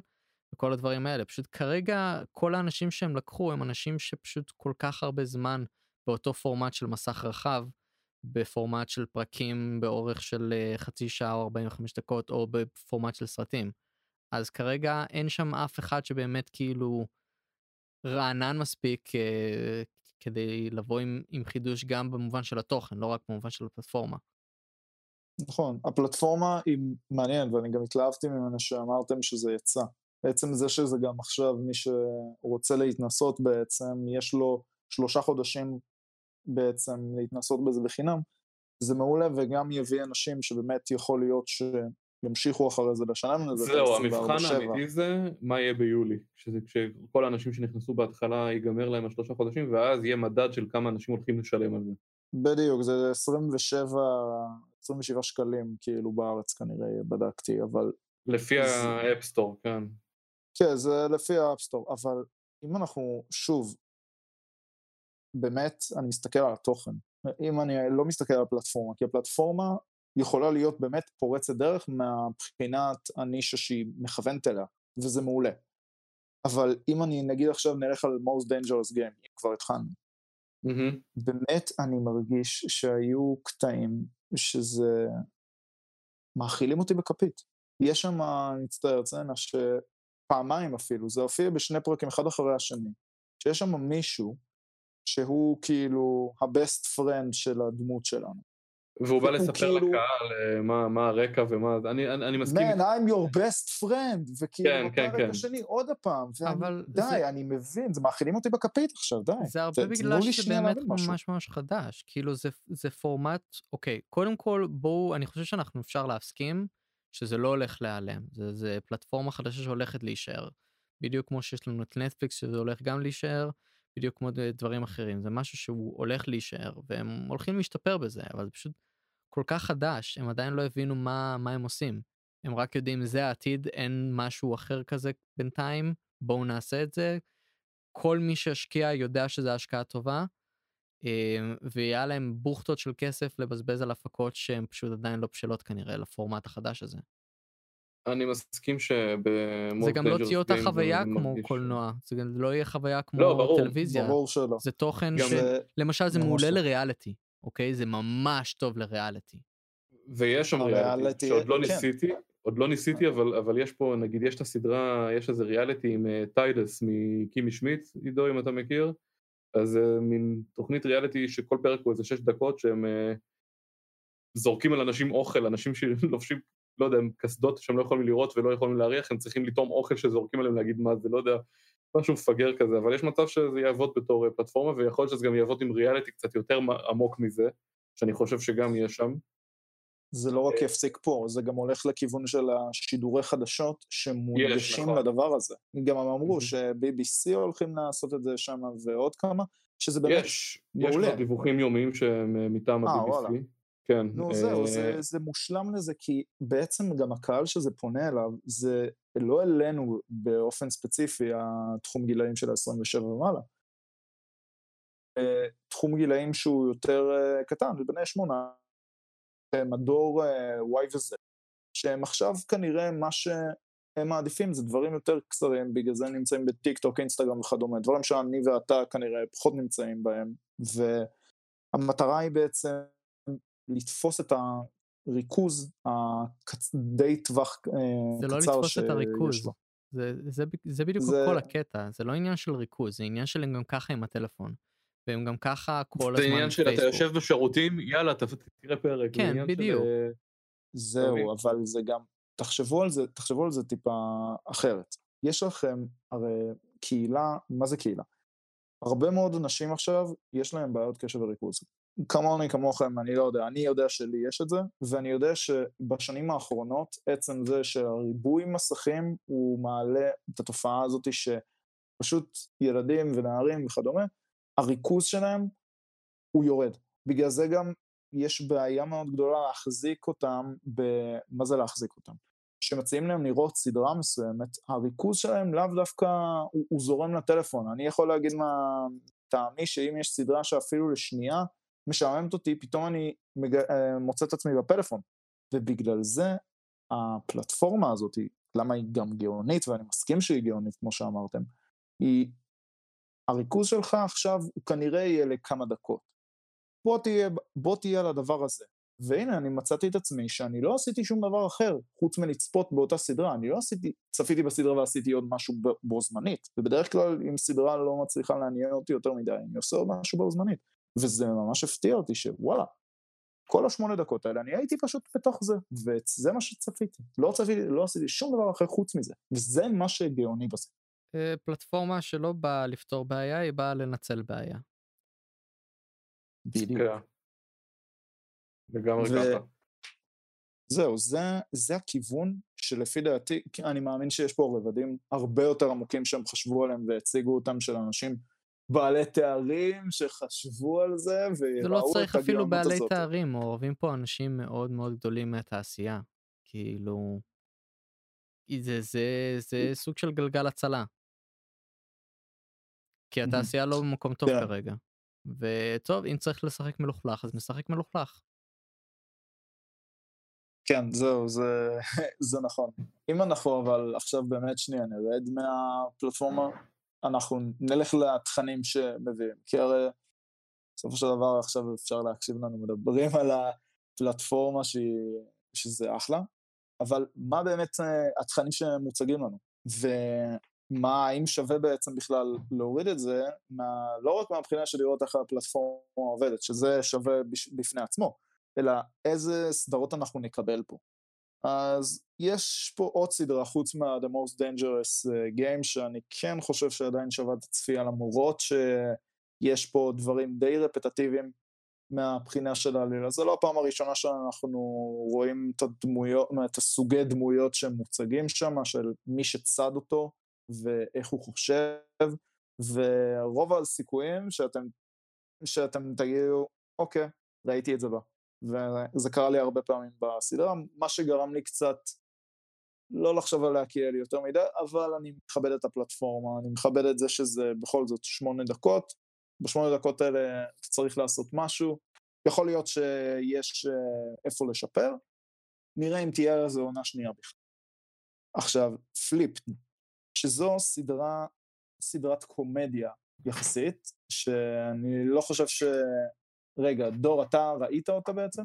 Speaker 3: וכל הדברים האלה פשוט כרגע כל האנשים שהם לקחו הם אנשים שפשוט כל כך הרבה זמן באותו פורמט של מסך רחב בפורמט של פרקים באורך של חצי שעה או 45 דקות או בפורמט של סרטים. אז כרגע אין שם אף אחד שבאמת כאילו רענן מספיק uh, כדי לבוא עם, עם חידוש גם במובן של התוכן, לא רק במובן של הפלטפורמה.
Speaker 2: נכון, הפלטפורמה היא מעניינת ואני גם התלהבתי ממנה שאמרתם שזה יצא. בעצם זה שזה גם עכשיו מי שרוצה להתנסות בעצם, יש לו שלושה חודשים בעצם להתנסות בזה בחינם, זה מעולה וגם יביא אנשים שבאמת יכול להיות שימשיכו אחרי זה לשלם לזה.
Speaker 1: זהו, המבחן האמיתי זה מה יהיה ביולי, שזה כשכל האנשים שנכנסו בהתחלה ייגמר להם השלושה חודשים ואז יהיה מדד של כמה אנשים הולכים לשלם על זה.
Speaker 2: בדיוק, זה 27, 27 שקלים כאילו בארץ כנראה בדקתי, אבל...
Speaker 1: לפי ה App Store, כן.
Speaker 2: כן, זה לפי ה App Store, אבל אם אנחנו, שוב, באמת, אני מסתכל על התוכן. אם אני לא מסתכל על הפלטפורמה, כי הפלטפורמה יכולה להיות באמת פורצת דרך מהבחינת הנישה שהיא מכוונת אליה, וזה מעולה. אבל אם אני נגיד עכשיו נלך על most dangerous game, אם כבר התחלנו, mm-hmm. באמת אני מרגיש שהיו קטעים שזה מאכילים אותי בכפית. יש שם, אני מצטער, ציינה, שפעמיים אפילו, זה הופיע בשני פרקים אחד אחרי השני, שיש שם מישהו שהוא כאילו הבסט פרנד של הדמות שלנו.
Speaker 1: והוא בא לספר כאילו... לקהל אה, מה, מה הרקע ומה, אני, אני, אני מסכים.
Speaker 2: Man, I'm your best friend, וכאילו, כן, כן, כן. השני עוד פעם, אבל די, זה... אני מבין, זה מאכילים אותי בכפית עכשיו, די.
Speaker 3: זה הרבה בגלל שבאמת ממש ממש חדש, כאילו זה, זה פורמט, אוקיי, קודם כל בואו, אני חושב שאנחנו אפשר להסכים שזה לא הולך להיעלם, זה, זה פלטפורמה חדשה שהולכת להישאר. בדיוק כמו שיש לנו את נטפליקס שזה הולך גם להישאר, בדיוק כמו דברים אחרים, זה משהו שהוא הולך להישאר, והם הולכים להשתפר בזה, אבל זה פשוט כל כך חדש, הם עדיין לא הבינו מה, מה הם עושים. הם רק יודעים זה העתיד, אין משהו אחר כזה בינתיים, בואו נעשה את זה. כל מי שהשקיע יודע שזו השקעה טובה, אמ, ויהיה להם בוכטות של כסף לבזבז על הפקות שהן פשוט עדיין לא בשלות כנראה לפורמט החדש הזה.
Speaker 1: אני מסכים שבמוד
Speaker 3: זה גם לא תהיה אותה חוויה כמו קולנוע, זה גם לא יהיה חוויה כמו לא, ברור, טלוויזיה.
Speaker 2: ברור שלא.
Speaker 3: זה תוכן ש... למשל זה מעולה לריאליטי, אוקיי? זה ממש טוב לריאליטי.
Speaker 1: ויש שם ריאליטי, שעוד לא כן. ניסיתי, עוד לא ניסיתי, אבל, אבל יש פה, נגיד, יש את הסדרה, יש איזה ריאליטי עם uh, טיידס מקימי שמיט, עידו, אם אתה מכיר, אז uh, מין תוכנית ריאליטי שכל פרק הוא איזה שש דקות, שהם uh, זורקים על אנשים אוכל, אנשים שלובשים לא יודע, הם קסדות שהם לא יכולים לראות ולא יכולים להריח, הם צריכים לטעום אוכל שזורקים עליהם להגיד מה זה, לא יודע, משהו מפגר כזה, אבל יש מצב שזה יעבוד בתור אה, פלטפורמה, ויכול להיות שזה גם יעבוד עם ריאליטי קצת יותר עמוק מזה, שאני חושב שגם יהיה שם.
Speaker 2: זה לא רק אה, יפסיק פה, זה גם הולך לכיוון של השידורי חדשות שמונגשים נכון. לדבר הזה. גם הם אמרו ש-BBC הולכים לעשות את זה שם ועוד כמה, שזה באמת
Speaker 1: יש, מעולה. יש דיווחים יומיים שהם אה, מטעם ה-BBC. כן.
Speaker 2: נו זהו, זה, אה, זה מושלם לזה, כי בעצם גם הקהל שזה פונה אליו, זה לא אלינו באופן ספציפי, התחום גילאים של ה-27 ומעלה. אה, תחום גילאים שהוא יותר אה, קטן, לבני שמונה, מדור Y וזה, שהם עכשיו כנראה מה שהם מעדיפים זה דברים יותר קצרים, בגלל זה הם נמצאים בטיק טוק, אינסטגרם וכדומה, דברים שאני ואתה כנראה פחות נמצאים בהם, והמטרה היא בעצם לתפוס את הריכוז הדי טווח קצר
Speaker 3: אה, זה לא לתפוס את הריכוז. זה, זה, זה בדיוק זה... כל הקטע, זה לא עניין של ריכוז, זה עניין של גם ככה עם הטלפון. והם גם ככה כל הזמן
Speaker 1: זה עניין של אתה יושב בשירותים, יאללה, תראה פרק.
Speaker 3: כן, בדיוק. של...
Speaker 2: זהו, אבל זה גם, תחשבו על זה, תחשבו על זה טיפה אחרת. יש לכם הרי קהילה, מה זה קהילה? הרבה מאוד אנשים עכשיו, יש להם בעיות קשב וריכוז. כמוני, כמוכם, אני לא יודע, אני יודע שלי יש את זה, ואני יודע שבשנים האחרונות, עצם זה שהריבוי מסכים הוא מעלה את התופעה הזאת שפשוט ילדים ונערים וכדומה, הריכוז שלהם הוא יורד. בגלל זה גם יש בעיה מאוד גדולה להחזיק אותם, ב... מה זה להחזיק אותם? כשמציעים להם לראות סדרה מסוימת, הריכוז שלהם לאו דווקא, הוא, הוא זורם לטלפון. אני יכול להגיד מהטעמי שאם יש סדרה שאפילו לשנייה משעממת אותי, פתאום אני מג... אה, מוצא את עצמי בפלאפון. ובגלל זה הפלטפורמה הזאת, למה היא גם גאונית, ואני מסכים שהיא גאונית, כמו שאמרתם, היא, הריכוז שלך עכשיו הוא כנראה יהיה לכמה דקות. בוא תהיה, בוא תהיה על הדבר הזה. והנה, אני מצאתי את עצמי שאני לא עשיתי שום דבר אחר, חוץ מלצפות באותה סדרה, אני לא עשיתי, צפיתי בסדרה ועשיתי עוד משהו בו זמנית, ובדרך כלל אם סדרה לא מצליחה לעניין אותי יותר מדי, אני עושה עוד משהו בו זמנית, וזה ממש הפתיע אותי שוואלה, כל השמונה דקות האלה אני הייתי פשוט בתוך זה, וזה מה שצפיתי, לא צפיתי, לא עשיתי שום דבר אחר חוץ מזה, וזה מה שגאוני בזה.
Speaker 3: אה, פלטפורמה שלא באה לפתור בעיה, היא באה לנצל בעיה.
Speaker 2: בדיוק.
Speaker 1: כן. לגמרי ככה.
Speaker 2: זהו, זה, זה הכיוון שלפי דעתי, אני מאמין שיש פה רבדים הרבה יותר עמוקים שהם חשבו עליהם והציגו אותם של אנשים בעלי תארים שחשבו על זה וראו את הגאונות הזאת.
Speaker 3: זה לא צריך אפילו בעלי הזאת. תארים, מעורבים פה אנשים מאוד מאוד גדולים מהתעשייה. כאילו, זה, זה, זה סוג של גלגל הצלה. כי התעשייה לא במקום טוב כן. כרגע. וטוב, אם צריך לשחק מלוכלך, אז נשחק מלוכלך.
Speaker 2: כן, זהו, זה, זה נכון. אם אנחנו אבל עכשיו באמת שנייה נרד מהפלטפורמה, אנחנו נלך לתכנים שמביאים, כי הרי בסופו של דבר עכשיו אפשר להקשיב לנו מדברים על הפלטפורמה שהיא, שזה אחלה, אבל מה באמת אה, התכנים שמוצגים לנו, ומה, האם שווה בעצם בכלל להוריד את זה, מה, לא רק מהבחינה של לראות איך הפלטפורמה עובדת, שזה שווה בפני עצמו, אלא איזה סדרות אנחנו נקבל פה. אז יש פה עוד סדרה חוץ מה-The Most Dangerous אה, Game שאני כן חושב שעדיין שווה את הצפייה למרות שיש פה דברים די רפטטיביים מהבחינה של העלילה. זה לא הפעם הראשונה שאנחנו רואים את הדמויות, את הסוגי דמויות שמוצגים שם, של מי שצד אותו ואיך הוא חושב, ורוב הסיכויים שאתם, שאתם תגידו, אוקיי, ראיתי את זה בה. וזה קרה לי הרבה פעמים בסדרה, מה שגרם לי קצת לא לחשוב עליה כאל יותר מדי, אבל אני מכבד את הפלטפורמה, אני מכבד את זה שזה בכל זאת שמונה דקות, בשמונה דקות האלה אתה צריך לעשות משהו, יכול להיות שיש אה, איפה לשפר, נראה אם תהיה איזה עונה שנייה בכלל. עכשיו, פליפ, שזו סדרה, סדרת קומדיה יחסית, שאני לא חושב ש... רגע, דור, אתה ראית אותה בעצם?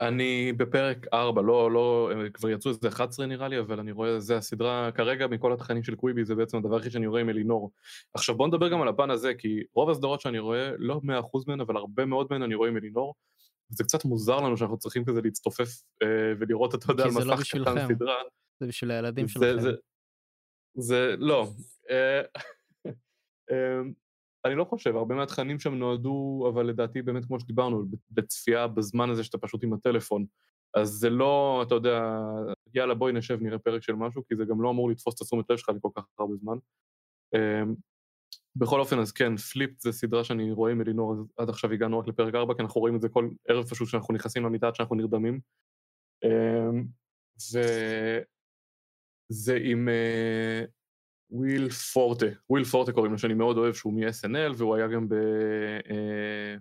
Speaker 1: אני בפרק 4, לא, לא, כבר יצאו איזה 11 נראה לי, אבל אני רואה, זה הסדרה, כרגע מכל התכנים של קוויבי זה בעצם הדבר הכי שאני רואה עם אלינור. עכשיו בוא נדבר גם על הפן הזה, כי רוב הסדרות שאני רואה, לא 100% מהן, אבל הרבה מאוד מהן אני רואה עם אלינור, וזה קצת מוזר לנו שאנחנו צריכים כזה להצטופף אה, ולראות, אתה יודע, על
Speaker 3: לא
Speaker 1: מסך קטן סדרה.
Speaker 3: זה בשביל הילדים שלכם.
Speaker 1: זה, זה, לא. אני לא חושב, הרבה מהתכנים שם נועדו, אבל לדעתי באמת כמו שדיברנו, בצפייה בזמן הזה שאתה פשוט עם הטלפון. אז זה לא, אתה יודע, יאללה בואי נשב נראה פרק של משהו, כי זה גם לא אמור לתפוס את התשומת לב שלך לכל כך הרבה זמן. אמ, בכל אופן, אז כן, Flipped זה סדרה שאני רואה עם אלינור, עד עכשיו הגענו רק לפרק 4, כי אנחנו רואים את זה כל ערב פשוט כשאנחנו נכנסים למיטה עד שאנחנו נרדמים. אמ, וזה עם אה, וויל פורטה, וויל פורטה קוראים לו, שאני מאוד אוהב, שהוא מ-SNL, והוא היה גם ב... uh,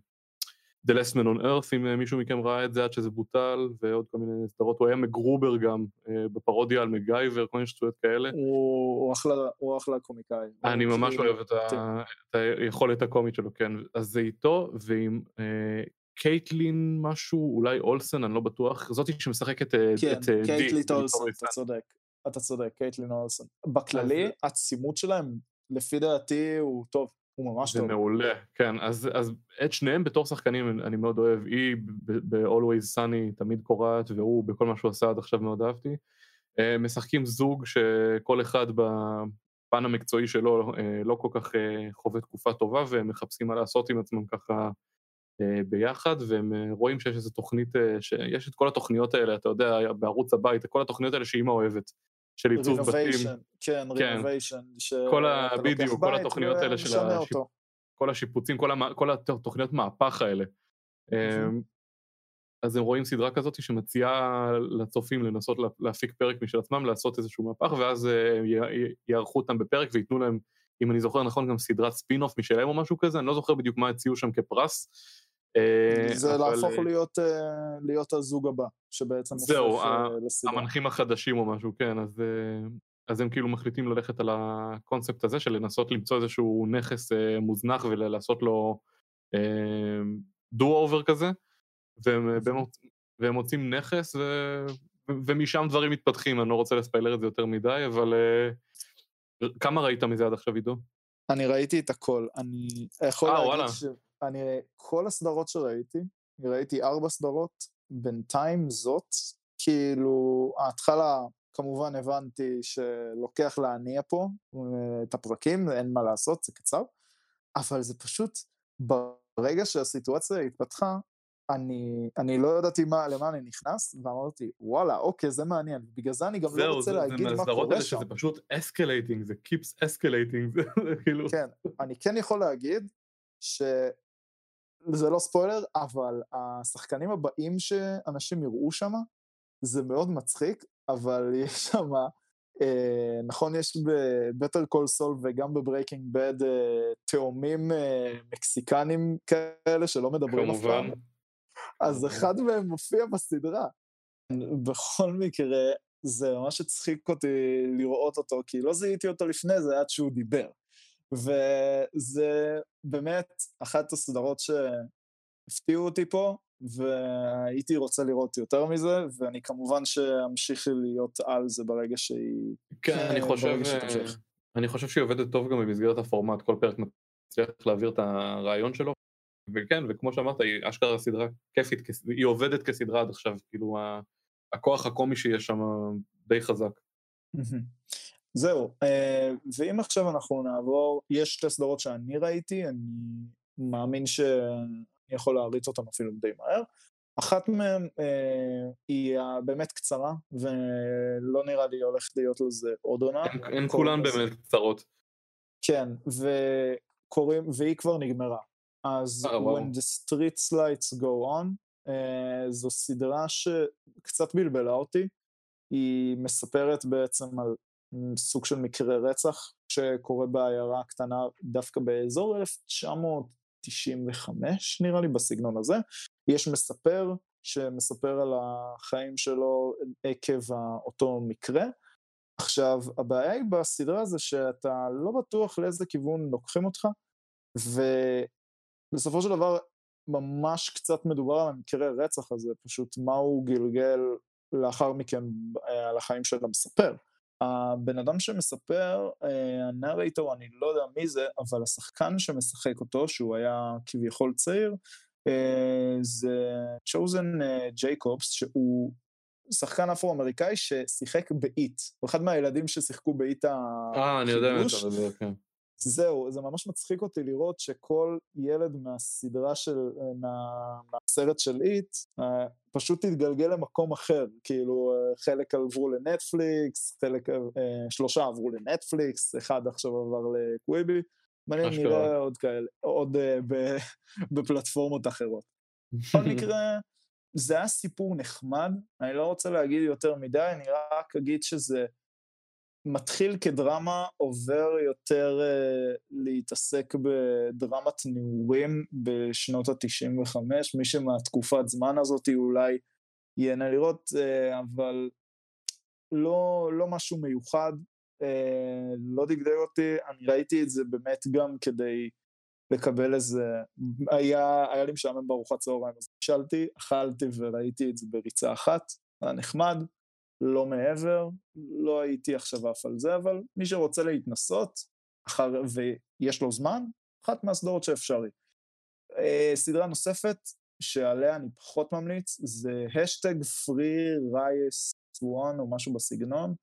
Speaker 1: The Last Man on Earth, אם uh, מישהו מכם ראה את זה עד שזה בוטל, ועוד כל מיני סדרות, הוא היה MacGruber גם, uh, בפרודיה על MacGyver, כל מיני שטויות כאלה.
Speaker 2: הוא, אחלה, הוא אחלה קומיקאי.
Speaker 1: אני ממש אוהב את, ה, את היכולת הקומית שלו, כן. אז זה איתו, ועם... uh, קייטלין משהו, אולי אולסן, אני לא בטוח, זאתי שמשחקת
Speaker 2: כן, את. כן, קייטלין אולסן, אתה צודק. אתה צודק, קייטלין אולסון. בכללי, הצימוד שלהם, לפי דעתי, הוא טוב. הוא ממש
Speaker 1: זה
Speaker 2: טוב.
Speaker 1: זה מעולה, כן. אז, אז את שניהם בתור שחקנים אני מאוד אוהב. היא ב-Always Sunny תמיד קורעת, והוא בכל מה שהוא עשה עד עכשיו מאוד אהבתי. אה, משחקים זוג שכל אחד בפן המקצועי שלו אה, לא כל כך אה, חווה תקופה טובה, והם מחפשים מה לעשות עם עצמם ככה ביחד, והם רואים שיש איזו תוכנית, שיש את כל התוכניות האלה, אתה יודע, בערוץ הבית, כל התוכניות האלה שאימא אוהבת. של עיצוב בתים.
Speaker 2: כן, רינוביישן.
Speaker 1: כל ה... בדיוק, כל התוכניות האלה של השיפ... כל השיפוצים, כל, המ... כל התוכניות מהפך האלה. אמ, אז הם רואים סדרה כזאת שמציעה לצופים לנסות להפיק פרק משל עצמם, לעשות איזשהו מהפך, ואז אה, יערכו אותם בפרק וייתנו להם, אם אני זוכר נכון, גם סדרת ספין-אוף משלהם או משהו כזה, אני לא זוכר בדיוק מה הציעו שם כפרס,
Speaker 2: זה אבל... להפוך אה, להיות, אה, להיות הזוג הבא, שבעצם
Speaker 1: זהו, המנחים החדשים או משהו, כן, אז, אז הם כאילו מחליטים ללכת על הקונספט הזה של לנסות למצוא איזשהו נכס מוזנח ולעשות לו do-over כזה, והם והם מוצאים נכס, ו... ומשם דברים מתפתחים, אני לא רוצה לספיילר את זה יותר מדי, אבל uh, כמה ראית מזה עד עכשיו, עידו?
Speaker 2: אני ראיתי את הכל. אני יכול 아, להגיד וואלה. ש... אני, כל הסדרות שראיתי, ראיתי ארבע סדרות, בינתיים זאת, כאילו, ההתחלה, כמובן הבנתי שלוקח להניע פה אה, את הפרקים, אין מה לעשות, זה קצר, אבל זה פשוט, ברגע שהסיטואציה התפתחה, אני, אני לא ידעתי מה, למה אני נכנס, ואמרתי, וואלה, אוקיי, זה מעניין. בגלל זה אני גם לא רוצה זה, להגיד זה מה קורה שם.
Speaker 1: שזה פשוט escalating, זה keeps escalating, זה כאילו...
Speaker 2: כן, אני כן יכול להגיד ש... זה לא ספוילר, אבל השחקנים הבאים שאנשים יראו שם, זה מאוד מצחיק, אבל יש שם, אה, נכון, יש ב-Better Call Saul וגם ב-Breaking Bad אה, תאומים אה, מקסיקנים כאלה שלא מדברים אף פעם. אז אחד מהם מופיע בסדרה. בכל מקרה, זה ממש הצחיק אותי לראות אותו, כי לא זיהיתי אותו לפני זה עד שהוא דיבר. וזה באמת אחת הסדרות שהפתיעו אותי פה, והייתי רוצה לראות יותר מזה, ואני כמובן שאמשיך להיות על זה ברגע שהיא...
Speaker 1: כן, אני חושב, אני חושב שהיא עובדת טוב גם במסגרת הפורמט, כל פרק מצליח להעביר את הרעיון שלו, וכן, וכמו שאמרת, היא אשכרה סדרה כיפית, היא עובדת כסדרה עד עכשיו, כאילו הכוח הקומי שיש שם די חזק.
Speaker 2: זהו, אה, ואם עכשיו אנחנו נעבור, יש שתי סדרות שאני ראיתי, אני מאמין שאני יכול להריץ אותן אפילו די מהר. אחת מהן אה, היא באמת קצרה, ולא נראה לי הולכת להיות לזה עוד עונה.
Speaker 1: הן כולן באמת קצרות.
Speaker 2: כן, וקוראים, והיא כבר נגמרה. אז uh, When the Street Lights Go On, uh, זו סדרה שקצת בלבלה אותי. היא מספרת בעצם על סוג של מקרה רצח שקורה בעיירה קטנה דווקא באזור 1995 נראה לי בסגנון הזה. יש מספר שמספר על החיים שלו עקב אותו מקרה. עכשיו, הבעיה היא בסדרה זה שאתה לא בטוח לאיזה כיוון לוקחים אותך, ובסופו של דבר ממש קצת מדובר על המקרה רצח הזה, פשוט מה הוא גלגל לאחר מכן על החיים של המספר. הבן אדם שמספר, הנרייטור, אני לא יודע מי זה, אבל השחקן שמשחק אותו, שהוא היה כביכול צעיר, זה צ'וזן ג'ייקובס, שהוא שחקן אפרו-אמריקאי ששיחק באיט. הוא אחד מהילדים ששיחקו באיט
Speaker 1: הכיבוש. אה, אני יודע מה אתה מדבר, כן.
Speaker 2: זהו, זה ממש מצחיק אותי לראות שכל ילד מהסדרה של, מה, מהסרט של איט, אה, פשוט התגלגל למקום אחר, כאילו אה, חלק עברו לנטפליקס, חלק, אה, שלושה עברו לנטפליקס, אחד עכשיו עבר לקוויבי, מעניין נראה עוד כאלה, עוד ב, בפלטפורמות אחרות. בכל מקרה, זה היה סיפור נחמד, אני לא רוצה להגיד יותר מדי, אני רק אגיד שזה מתחיל כדרמה, עובר יותר uh, להתעסק בדרמת נעורים בשנות ה-95, מי שמהתקופת זמן הזאת אולי ייהנה לראות, uh, אבל לא, לא משהו מיוחד, uh, לא דגדג אותי, אני ראיתי את זה באמת גם כדי לקבל איזה, היה, היה לי משעמם בארוחת צהריים, אז נשאלתי, אכלתי וראיתי את זה בריצה אחת, היה נחמד, לא מעבר, לא הייתי עכשיו עף על זה, אבל מי שרוצה להתנסות, אחר, ויש לו זמן, אחת מהסדרות שאפשרי. אה, סדרה נוספת, שעליה אני פחות ממליץ, זה hashtag Free Rayshawn או משהו בסגנון.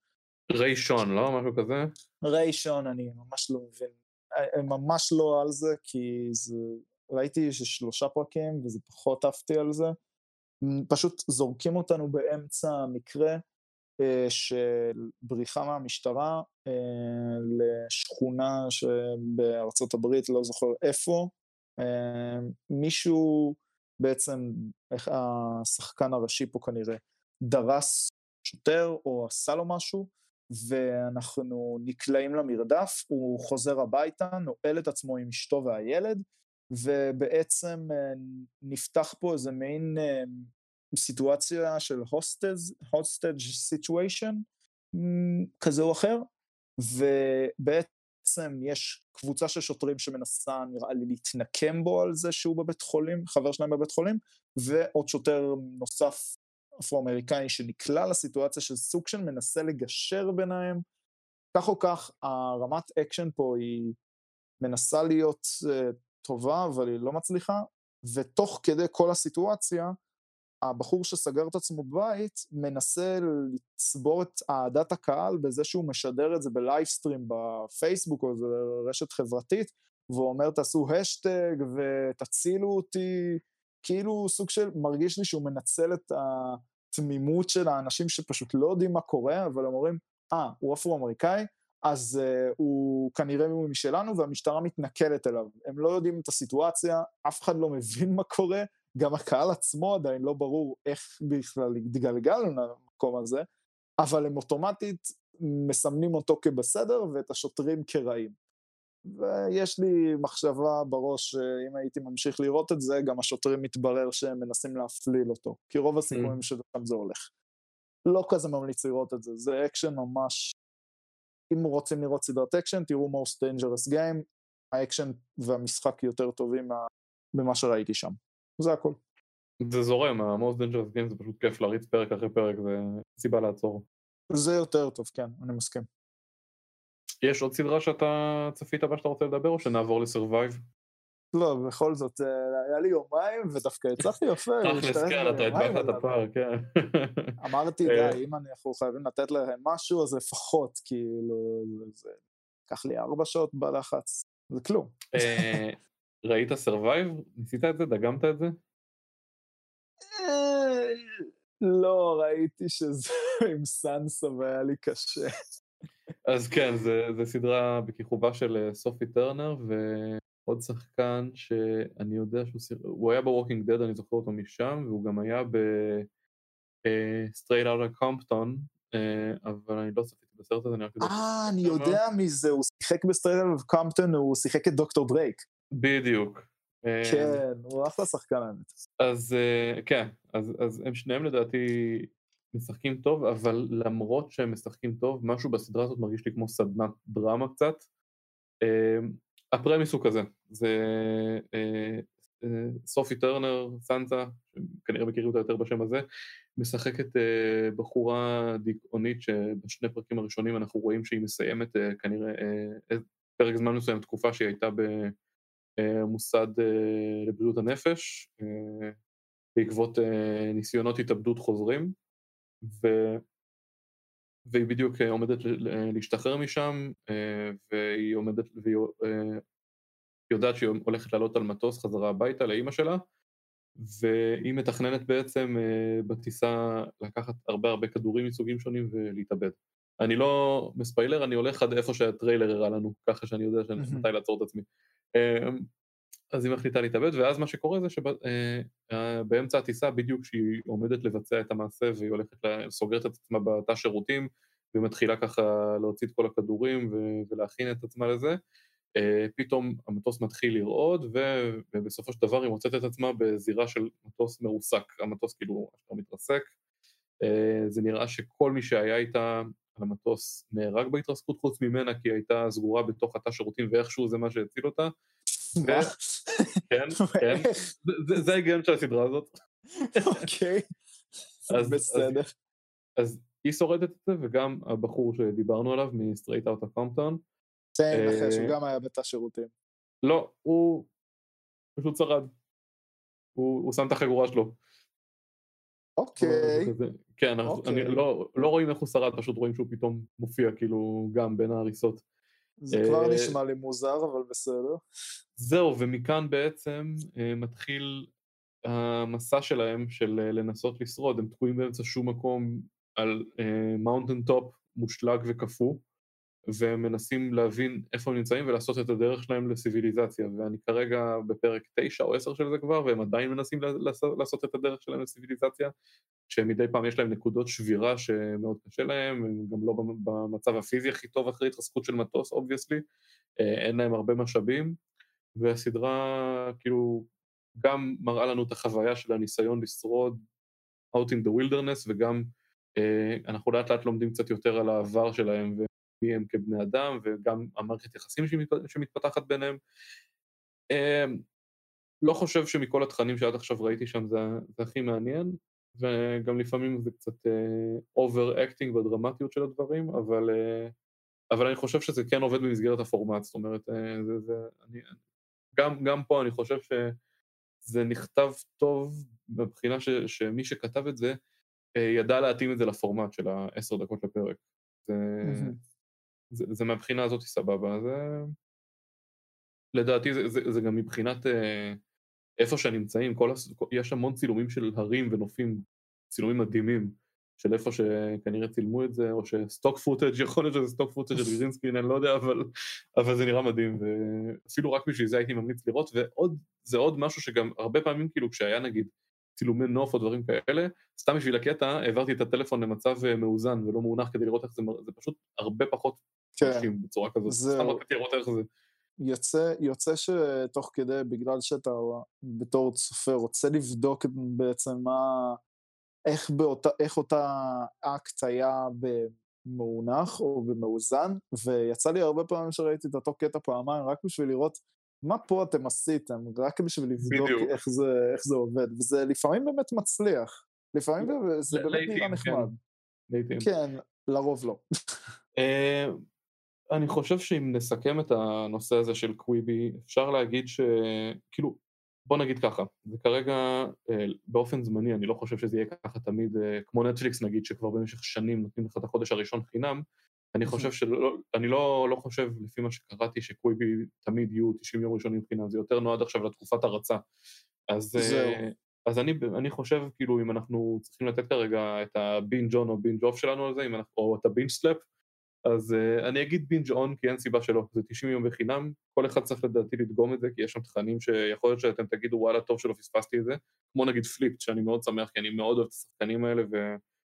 Speaker 1: Rayshawn, לא? משהו כזה?
Speaker 2: Rayshawn, אני ממש לא מבין. אה, ממש לא על זה, כי זה... ראיתי שלושה פרקים וזה פחות עפתי על זה. פשוט זורקים אותנו באמצע המקרה, אה, של בריחה מהמשטרה אה, לשכונה שבארצות הברית, לא זוכר איפה. אה, מישהו בעצם, השחקן הראשי פה כנראה, דרס שוטר או עשה לו משהו, ואנחנו נקלעים למרדף, הוא חוזר הביתה, נועל את עצמו עם אשתו והילד, ובעצם נפתח פה איזה מין סיטואציה של hostage situation כזה או אחר, ובעצם יש קבוצה של שוטרים שמנסה נראה לי להתנקם בו על זה שהוא בבית חולים, חבר שלהם בבית חולים, ועוד שוטר נוסף אפרו-אמריקאי שנקלע לסיטואציה של סוג של מנסה לגשר ביניהם. כך או כך, הרמת אקשן פה היא מנסה להיות uh, טובה, אבל היא לא מצליחה, ותוך כדי כל הסיטואציה, הבחור שסגר את עצמו בבית מנסה לצבור את אהדת הקהל בזה שהוא משדר את זה ב livestream בפייסבוק או איזה רשת חברתית, והוא אומר תעשו השטג ותצילו אותי, כאילו סוג של, מרגיש לי שהוא מנצל את התמימות של האנשים שפשוט לא יודעים מה קורה, אבל הם אומרים, אה, ah, הוא אפרו-אמריקאי, אז uh, הוא כנראה משלנו והמשטרה מתנכלת אליו. הם לא יודעים את הסיטואציה, אף אחד לא מבין מה קורה, גם הקהל עצמו עדיין לא ברור איך בכלל התגלגל למקום הזה, אבל הם אוטומטית מסמנים אותו כבסדר ואת השוטרים כרעים. ויש לי מחשבה בראש שאם הייתי ממשיך לראות את זה, גם השוטרים מתברר שהם מנסים להפליל אותו, כי רוב הסיכויים mm. שגם זה הולך. לא כזה ממליץ לראות את זה, זה אקשן ממש... אם רוצים לראות סדרת אקשן, תראו Most Dangerous Game, האקשן והמשחק יותר טובים ממה שראיתי שם. זה הכל.
Speaker 1: זה זורם, ה-most dangerous game זה פשוט כיף להריץ פרק אחרי פרק, זה סיבה לעצור.
Speaker 2: זה יותר טוב, כן, אני מסכים.
Speaker 1: יש עוד סדרה שאתה צפית בה שאתה רוצה לדבר, או שנעבור ל Survive?
Speaker 2: לא, בכל זאת, אה, היה לי יומיים, ודווקא הצלחתי יפה.
Speaker 1: תכלס, כן, אתה הדבקת את הפער, כן.
Speaker 2: אמרתי, די, אם אנחנו חייבים לתת להם משהו, אז לפחות, כאילו, זה... לקח לי ארבע שעות בלחץ, זה כלום.
Speaker 1: ראית Survive? ניסית את זה? דגמת את זה?
Speaker 2: אה, לא, ראיתי שזה עם סנסה והיה לי קשה.
Speaker 1: אז כן, זו סדרה בכיכובה של אה, סופי טרנר, ועוד שחקן שאני יודע שהוא שיחק, הוא היה ב Walking Dead, אני זוכר אותו משם, והוא גם היה ב Straight Outta Compton, אבל אני לא צפיתי בסרט הזה, אני רק
Speaker 2: יודע... אה, אני יודע מי זה, הוא שיחק ב Straight Outta Compton, הוא שיחק את דוקטור דרה.
Speaker 1: בדיוק.
Speaker 2: כן, הוא אחלה שחקן האמת.
Speaker 1: אז אה, כן, אז, אז הם שניהם לדעתי משחקים טוב, אבל למרות שהם משחקים טוב, משהו בסדרה הזאת מרגיש לי כמו סדנת דרמה קצת. אה, ה premise הוא כזה, זה אה, סופי טרנר, סנטה, כנראה מכירים אותה יותר בשם הזה, משחקת בחורה דיכאונית שבשני פרקים הראשונים אנחנו רואים שהיא מסיימת כנראה פרק זמן מסוים, תקופה שהיא הייתה במוסד לבריאות הנפש, בעקבות ניסיונות התאבדות חוזרים, ו... והיא בדיוק עומדת להשתחרר משם, והיא עומדת, והיא יודעת שהיא הולכת לעלות על מטוס חזרה הביתה לאימא שלה, והיא מתכננת בעצם בטיסה לקחת הרבה הרבה כדורים מסוגים שונים ולהתאבד. אני לא מספיילר, אני הולך עד איפה שהטריילר הראה לנו, ככה שאני יודע מתי לעצור את עצמי. אמ, אז היא מחליטה להתאבד, ואז מה שקורה זה שבאמצע אה, הטיסה, בדיוק כשהיא עומדת לבצע את המעשה והיא הולכת, סוגרת את עצמה בתא שירותים, ומתחילה ככה להוציא את כל הכדורים ולהכין את עצמה לזה, אה, פתאום המטוס מתחיל לרעוד, ובסופו של דבר היא מוצאת את עצמה בזירה של מטוס מרוסק, המטוס כאילו מתרסק. אה, זה נראה שכל מי שהיה איתה על המטוס נהרג בהתרסקות חוץ ממנה כי היא הייתה סגורה בתוך התא שירותים ואיכשהו זה מה שהציל אותה. כן, כן, זה ההיגיון של הסדרה הזאת.
Speaker 2: אוקיי, בסדר.
Speaker 1: אז היא שורדת את זה וגם הבחור שדיברנו עליו מ Straight Outta
Speaker 2: Compton. כן, שהוא גם היה בתא שירותים.
Speaker 1: לא, הוא פשוט שרד. הוא שם את החגורה שלו.
Speaker 2: אוקיי.
Speaker 1: כן, אוקיי. אני לא, לא רואים איך הוא שרד, פשוט רואים שהוא פתאום מופיע כאילו גם בין ההריסות.
Speaker 2: זה כבר אה, נשמע לי מוזר, אבל בסדר.
Speaker 1: זהו, ומכאן בעצם אה, מתחיל המסע שלהם של אה, לנסות לשרוד, הם תקועים באמצע שום מקום על mountain top מושלג וקפוא, והם מנסים להבין איפה הם נמצאים ולעשות את הדרך שלהם ל civilization, ואני כרגע בפרק 9 או 10 של זה כבר, והם עדיין מנסים לעשות את הדרך שלהם ל civilization, שמדי פעם יש להם נקודות שבירה שמאוד קשה להם, הם גם לא במצב הפיזי הכי טוב אחרי התרסקות של מטוס, obviously, אה, אין להם הרבה משאבים, והסדרה כאילו גם מראה לנו את החוויה של הניסיון לשרוד out in the wilderness, וגם אה, אנחנו לאט לאט לומדים קצת יותר על העבר שלהם, מי הם כבני אדם, וגם המערכת יחסים שמתפתחת ביניהם. אמ, לא חושב שמכל התכנים שעד עכשיו ראיתי שם זה, זה הכי מעניין, וגם לפעמים זה קצת over acting בדרמטיות של הדברים, אבל, אבל אני חושב שזה כן עובד במסגרת הפורמט, זאת אומרת, זה, זה, אני, גם, גם פה אני חושב שזה נכתב טוב מבחינה ש, שמי שכתב את זה ידע להתאים את זה לפורמט של העשר דקות לפרק. זה, זה, זה מהבחינה הזאת סבבה, זה... לדעתי זה, זה, זה גם מבחינת אה, איפה שנמצאים, כל הס... יש המון צילומים של הרים ונופים, צילומים מדהימים, של איפה שכנראה צילמו את זה, או ש stock footage, יכול להיות שזה stock footage של green screen, אני לא יודע, אבל, אבל זה נראה מדהים, ואפילו רק בשביל זה הייתי ממליץ לראות, ועוד, זה עוד משהו שגם הרבה פעמים כאילו כשהיה נגיד צילומי נוף או דברים כאלה, סתם בשביל הקטע העברתי את הטלפון למצב אה, מאוזן ולא מאונח כדי לראות איך זה, זה פשוט הרבה פחות כן. בצורה כזאת, זה... סתם רציתי לראות איך זה.
Speaker 2: יוצא, יוצא שתוך כדי, בגלל שאתה בתור צופה רוצה לבדוק בעצם מה, איך, באותה, איך אותה אקט היה במאונח או במאוזן, ויצא לי הרבה פעמים שראיתי את אותו קטע פעמיים רק בשביל לראות מה פה אתם עשיתם, רק בשביל לבדוק איך זה, איך זה עובד, וזה לפעמים באמת מצליח, לפעמים זה באמת נראה כן. נחמד.
Speaker 1: לעיתים.
Speaker 2: כן, לרוב לא.
Speaker 1: אה, אני חושב שאם נסכם את הנושא הזה של קוויבי, אפשר להגיד שכאילו, בוא נגיד ככה, זה כרגע אה, באופן זמני, אני לא חושב שזה יהיה ככה תמיד, אה, כמו נטפליקס נגיד, שכבר במשך שנים נותנים לך את החודש הראשון חינם, אני חושב שלא, אני לא, לא חושב, לפי מה שקראתי, שקוויבי תמיד יהיו 90 יום ראשונים חינם, זה יותר נועד עכשיו לתקופת הרצה. אז, אה, אז אני, אני חושב, כאילו, אם אנחנו צריכים לתת כרגע את ה binge on או binge off שלנו על זה, אנחנו, או את ה binge slap, אז uh, אני אגיד binge on כי אין סיבה שלא, זה 90 יום בחינם, כל אחד צריך לדעתי לדגום את זה, כי יש שם תכנים שיכול להיות שאתם תגידו וואלה טוב שלא פספסתי את זה, כמו נגיד פליפט, שאני מאוד שמח כי אני מאוד אוהב את השחקנים האלה,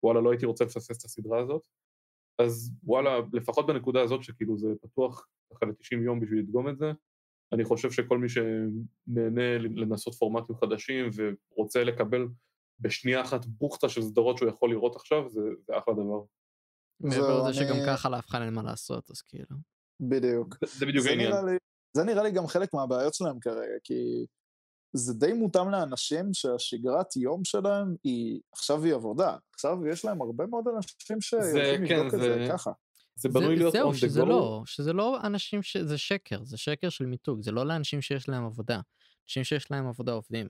Speaker 1: ווואלה לא הייתי רוצה לפספס את הסדרה הזאת, אז וואלה, לפחות בנקודה הזאת שכאילו זה פתוח ככה ל-90 יום בשביל לדגום את זה, אני חושב שכל מי שנהנה לנסות פורמטים חדשים ורוצה לקבל בשנייה אחת בוכטה של סדרות שהוא יכול לראות עכשיו, זה, זה אחלה דבר.
Speaker 3: מעבר לזה שגם ככה לאף אחד אין מה לעשות, אז כאילו.
Speaker 2: בדיוק.
Speaker 1: זה בדיוק העניין.
Speaker 2: זה נראה לי גם חלק מהבעיות שלהם כרגע, כי זה די מותאם לאנשים שהשגרת יום שלהם היא, עכשיו היא עבודה. עכשיו יש להם הרבה מאוד אנשים שיכולים כן, לבדוק זה, את זה ככה.
Speaker 1: זה בנוי להיות
Speaker 3: זהו, שזה לא, שזה לא אנשים ש... זה שקר, זה שקר של מיתוג, זה לא לאנשים שיש להם עבודה. אנשים שיש להם עבודה עובדים.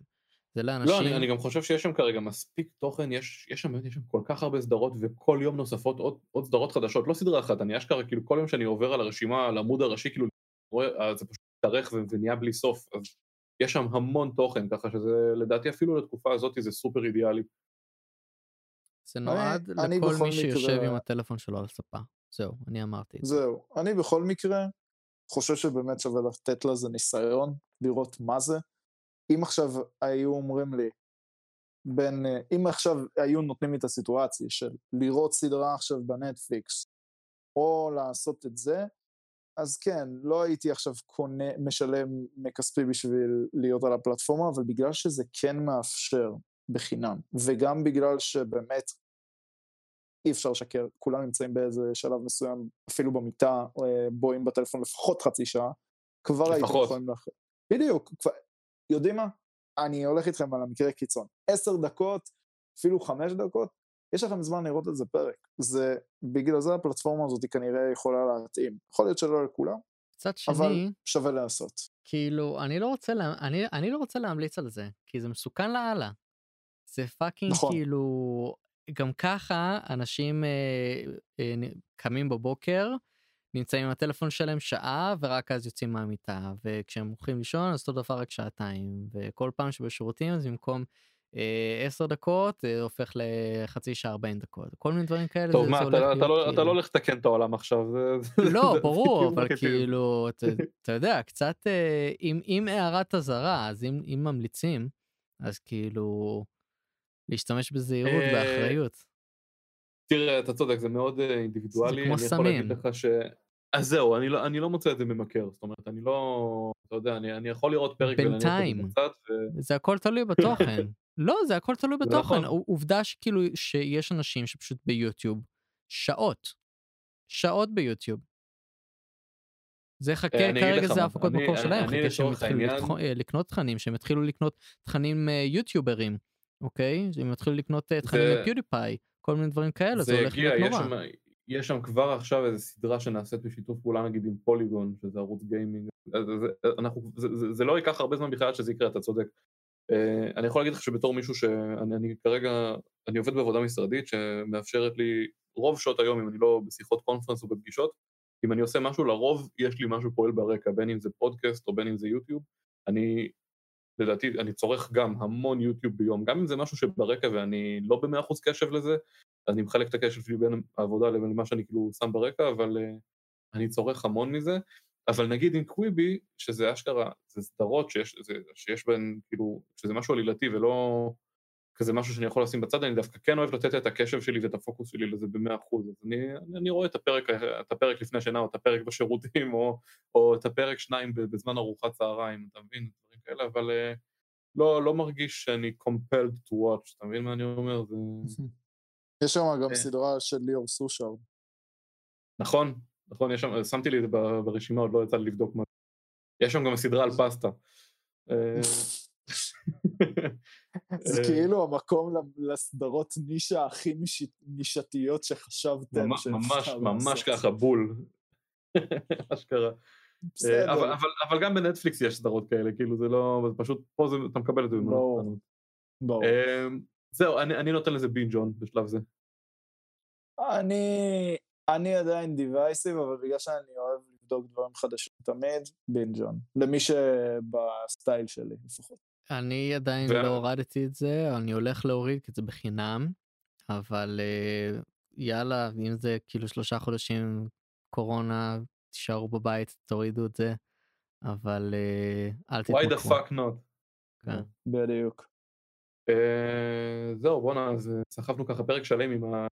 Speaker 3: זה לאנשים...
Speaker 1: לא, אני, אני גם חושב שיש שם כרגע מספיק תוכן, יש, יש, שם, יש שם כל כך הרבה סדרות וכל יום נוספות עוד, עוד סדרות חדשות, לא סדרה אחת, אני אשכרה, כאילו כל יום שאני עובר על הרשימה, על העמוד הראשי, כאילו, רואה, זה פשוט מתארך ונהיה בלי סוף, אז יש שם המון תוכן, ככה שזה לדעתי אפילו לתקופה הזאת זה סופר אידיאלי.
Speaker 3: זה נועד אני, לכל אני מי שיושב מקרה... עם הטלפון שלו על הספה. זהו, אני אמרתי את
Speaker 2: זה. זהו, אני בכל מקרה חושב שבאמת שווה לתת לזה ניסיון, לראות מה זה. אם עכשיו היו אומרים לי, בין, אם עכשיו היו נותנים לי את הסיטואציה של לראות סדרה עכשיו בנטפליקס, או לעשות את זה, אז כן, לא הייתי עכשיו קונה, משלם מכספי בשביל להיות על הפלטפורמה, אבל בגלל שזה כן מאפשר בחינם, וגם בגלל שבאמת אי אפשר לשקר, כולם נמצאים באיזה שלב מסוים, אפילו במיטה, אה, בואים בטלפון לפחות חצי שעה, כבר הייתם יכולים לח... בדיוק, כבר... יודעים מה? אני הולך איתכם על המקרה קיצון. עשר דקות, אפילו חמש דקות, יש לכם זמן לראות את זה פרק. זה, בגלל זה הפלטפורמה הזאת כנראה יכולה להתאים. יכול להיות שלא לכולם,
Speaker 3: מצד שני,
Speaker 2: אבל שווה לעשות.
Speaker 3: כאילו, אני לא רוצה, לה, אני, אני לא רוצה להמליץ על זה, כי זה מסוכן לאללה. זה פאקינג נכון. כאילו, גם ככה אנשים אה, אה, קמים בבוקר, נמצאים עם הטלפון שלהם שעה ורק אז יוצאים מהמיטה וכשהם הולכים לישון אז אותו דבר רק שעתיים וכל פעם שבשירותים אז במקום אה, עשר דקות אה, הופך לחצי שעה 40 דקות כל מיני דברים כאלה.
Speaker 1: טוב מה אתה, אתה, לא, כאילו... אתה לא הולך לתקן את העולם עכשיו.
Speaker 3: לא ברור אבל כאילו אתה, אתה יודע קצת אה, עם, עם הערת אזהרה אז אם, אם ממליצים אז כאילו להשתמש בזהירות באחריות.
Speaker 1: תראה אתה צודק זה מאוד אינדיבידואלי.
Speaker 3: זה כמו סמים.
Speaker 1: אז זהו, אני לא, אני לא מוצא את זה ממכר, זאת אומרת, אני לא, אתה יודע, אני, אני יכול לראות פרק
Speaker 3: בינתיים. זה הכל תלוי בתוכן. לא, זה הכל תלוי בתוכן. נכון. עובדה שכאילו, שיש אנשים שפשוט ביוטיוב, שעות, שעות ביוטיוב. זה חכה, כרגע זה ההפקות מקור שלהם, חכה שהם יתחילו אה, לקנות תכנים, שהם יתחילו לקנות תכנים אה, יוטיוברים. אוקיי? אם יתחילו לקנות אה, תכנים לפיודיפיי, כל מיני דברים כאלה, זה הולך להיות נורא.
Speaker 1: יש שם כבר עכשיו איזו סדרה שנעשית בשיתוף פעולה נגיד עם פוליגון, שזה ערוץ גיימינג, זה, אנחנו, זה, זה, זה לא ייקח הרבה זמן בכלל שזה יקרה, אתה צודק. Uh, אני יכול להגיד לך שבתור מישהו שאני אני כרגע, אני עובד בעבודה משרדית שמאפשרת לי רוב שעות היום, אם אני לא בשיחות קונפרנס או בפגישות, אם אני עושה משהו, לרוב יש לי משהו פועל ברקע, בין אם זה פודקאסט או בין אם זה יוטיוב. אני, לדעתי, אני צורך גם המון יוטיוב ביום, גם אם זה משהו שברקע ואני לא במאה אחוז קשב לזה, אני מחלק את הקשב שלי בין העבודה לבין מה שאני כאילו שם ברקע, אבל uh, אני צורך המון מזה. אבל נגיד עם קוויבי, שזה אשכרה, זה סדרות שיש, זה, שיש בהן, כאילו, שזה משהו עלילתי ולא כזה משהו שאני יכול לשים בצד, אני דווקא כן אוהב לתת את הקשב שלי ואת הפוקוס שלי לזה במאה אחוז. אז אני, אני, אני רואה את הפרק, את הפרק לפני שינה, או את הפרק בשירותים, או, או את הפרק שניים בזמן ארוחת צהריים, אתה מבין? דברים כאלה, אבל uh, לא, לא מרגיש שאני compelled to watch, אתה מבין מה אני אומר? זה...
Speaker 2: יש שם גם אה. סדרה של ליאור סושארד.
Speaker 1: נכון, נכון, יש שם, שמתי לי את זה ברשימה, עוד לא יצא לי לבדוק מה. יש שם גם סדרה על פסטה. אה,
Speaker 2: זה כאילו המקום לסדרות נישה הכי נישתיות שחשבתם.
Speaker 1: ממש, ממש ככה, בול. אשכרה. אה, אבל, גם בנטפליקס יש סדרות כאלה, כאילו זה לא, זה פשוט, פה אתה מקבל את זה
Speaker 2: ברור.
Speaker 1: זהו, אני נותן לזה בינג'ון בשלב זה.
Speaker 2: אני, אני עדיין דיווייסיב, אבל בגלל שאני אוהב לבדוק דברים חדשים תמיד, בינג'ון. למי שבסטייל שלי לפחות.
Speaker 3: אני עדיין ו... לא הורדתי את זה, אני הולך להוריד כי זה בחינם, אבל uh, יאללה, אם זה כאילו שלושה חודשים קורונה, תישארו בבית, תורידו את זה, אבל uh, אל תתמכרו.
Speaker 1: why the fuck not.
Speaker 2: כן. בדיוק.
Speaker 1: Uh, זהו, בואנה, אז סחבנו ככה פרק שלם עם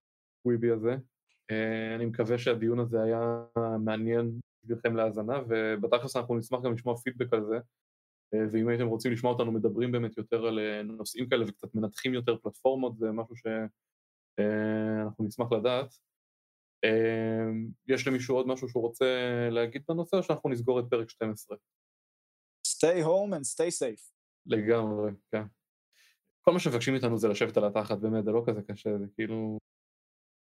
Speaker 1: הוויבי הזה. Uh, אני מקווה שהדיון הזה היה מעניין בשבילכם להאזנה, ובתכלס אנחנו נשמח גם לשמוע פידבק על זה. Uh, ואם הייתם רוצים לשמוע אותנו מדברים באמת יותר על נושאים כאלה וקצת מנתחים יותר פלטפורמות, זה משהו שאנחנו נשמח לדעת. יש למישהו עוד משהו שהוא רוצה להגיד בנושא, או שאנחנו נסגור את פרק 12?
Speaker 2: Stay home and stay safe.
Speaker 1: לגמרי, כן. כל מה שמבקשים מאיתנו זה לשבת על התחת, באמת, זה לא כזה קשה, זה כאילו...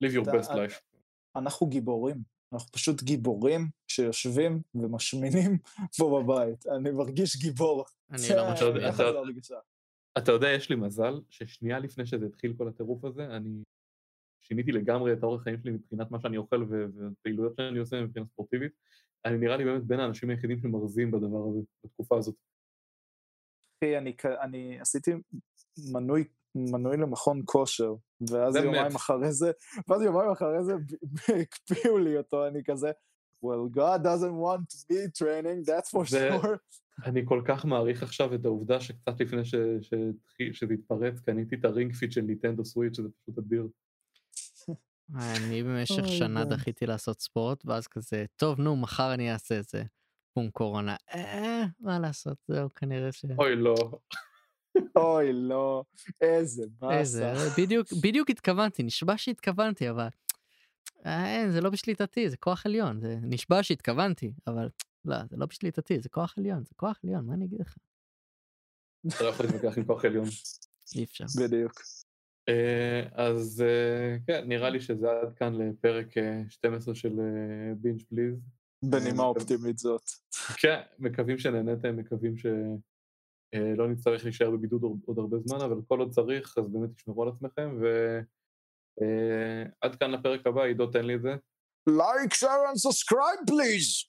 Speaker 1: live your best life.
Speaker 2: אנחנו גיבורים, אנחנו פשוט גיבורים שיושבים ומשמינים פה בבית. אני מרגיש גיבור.
Speaker 3: אני לא
Speaker 1: מרגיש... אתה יודע, יש לי מזל ששנייה לפני שזה התחיל כל הטירוף הזה, אני שיניתי לגמרי את האורח חיים שלי מבחינת מה שאני אוכל ופעילויות שאני עושה מבחינה ספורטיבית. אני נראה לי באמת בין האנשים היחידים שמרזים בדבר הזה, בתקופה הזאת.
Speaker 2: אחי, אני, אני עשיתי מנוי, מנוי למכון כושר, ואז יומיים מת. אחרי זה, ואז יומיים אחרי זה הקפיאו לי אותו, אני כזה, well, God doesn't want me training, that's for sure.
Speaker 1: אני כל כך מעריך עכשיו את העובדה שקצת לפני ש, ש, שזה התפרץ, קניתי את הרינג פיט של נינטנדו סוויץ', שזה פשוט אדיר.
Speaker 3: אני במשך שנה דחיתי לעשות ספורט, ואז כזה, טוב, נו, מחר אני אעשה את זה. בום קורונה, אה, מה לעשות, זהו, כנראה ש...
Speaker 1: אוי, לא.
Speaker 2: אוי, לא, איזה באסה. איזה,
Speaker 3: בדיוק, בדיוק התכוונתי, נשבע שהתכוונתי, אבל... אין, זה לא בשליטתי, זה כוח עליון, זה נשבע שהתכוונתי, אבל לא, זה לא בשליטתי, זה כוח עליון, זה כוח עליון, מה אני אגיד לך?
Speaker 1: אתה לא יכול להתווכח עם כוח עליון.
Speaker 3: אי אפשר.
Speaker 2: בדיוק.
Speaker 1: אז כן, נראה לי שזה עד כאן לפרק 12 של בינג' פליז.
Speaker 2: בנימה אופטימית זאת.
Speaker 1: כן, מקווים שנהנתם, מקווים שלא אה, נצטרך להישאר בבידוד עוד הרבה זמן, אבל כל עוד צריך, אז באמת תשמרו על עצמכם, ועד אה, כאן לפרק הבא, עידו תן לי את זה.
Speaker 2: Like, share and subscribe, please!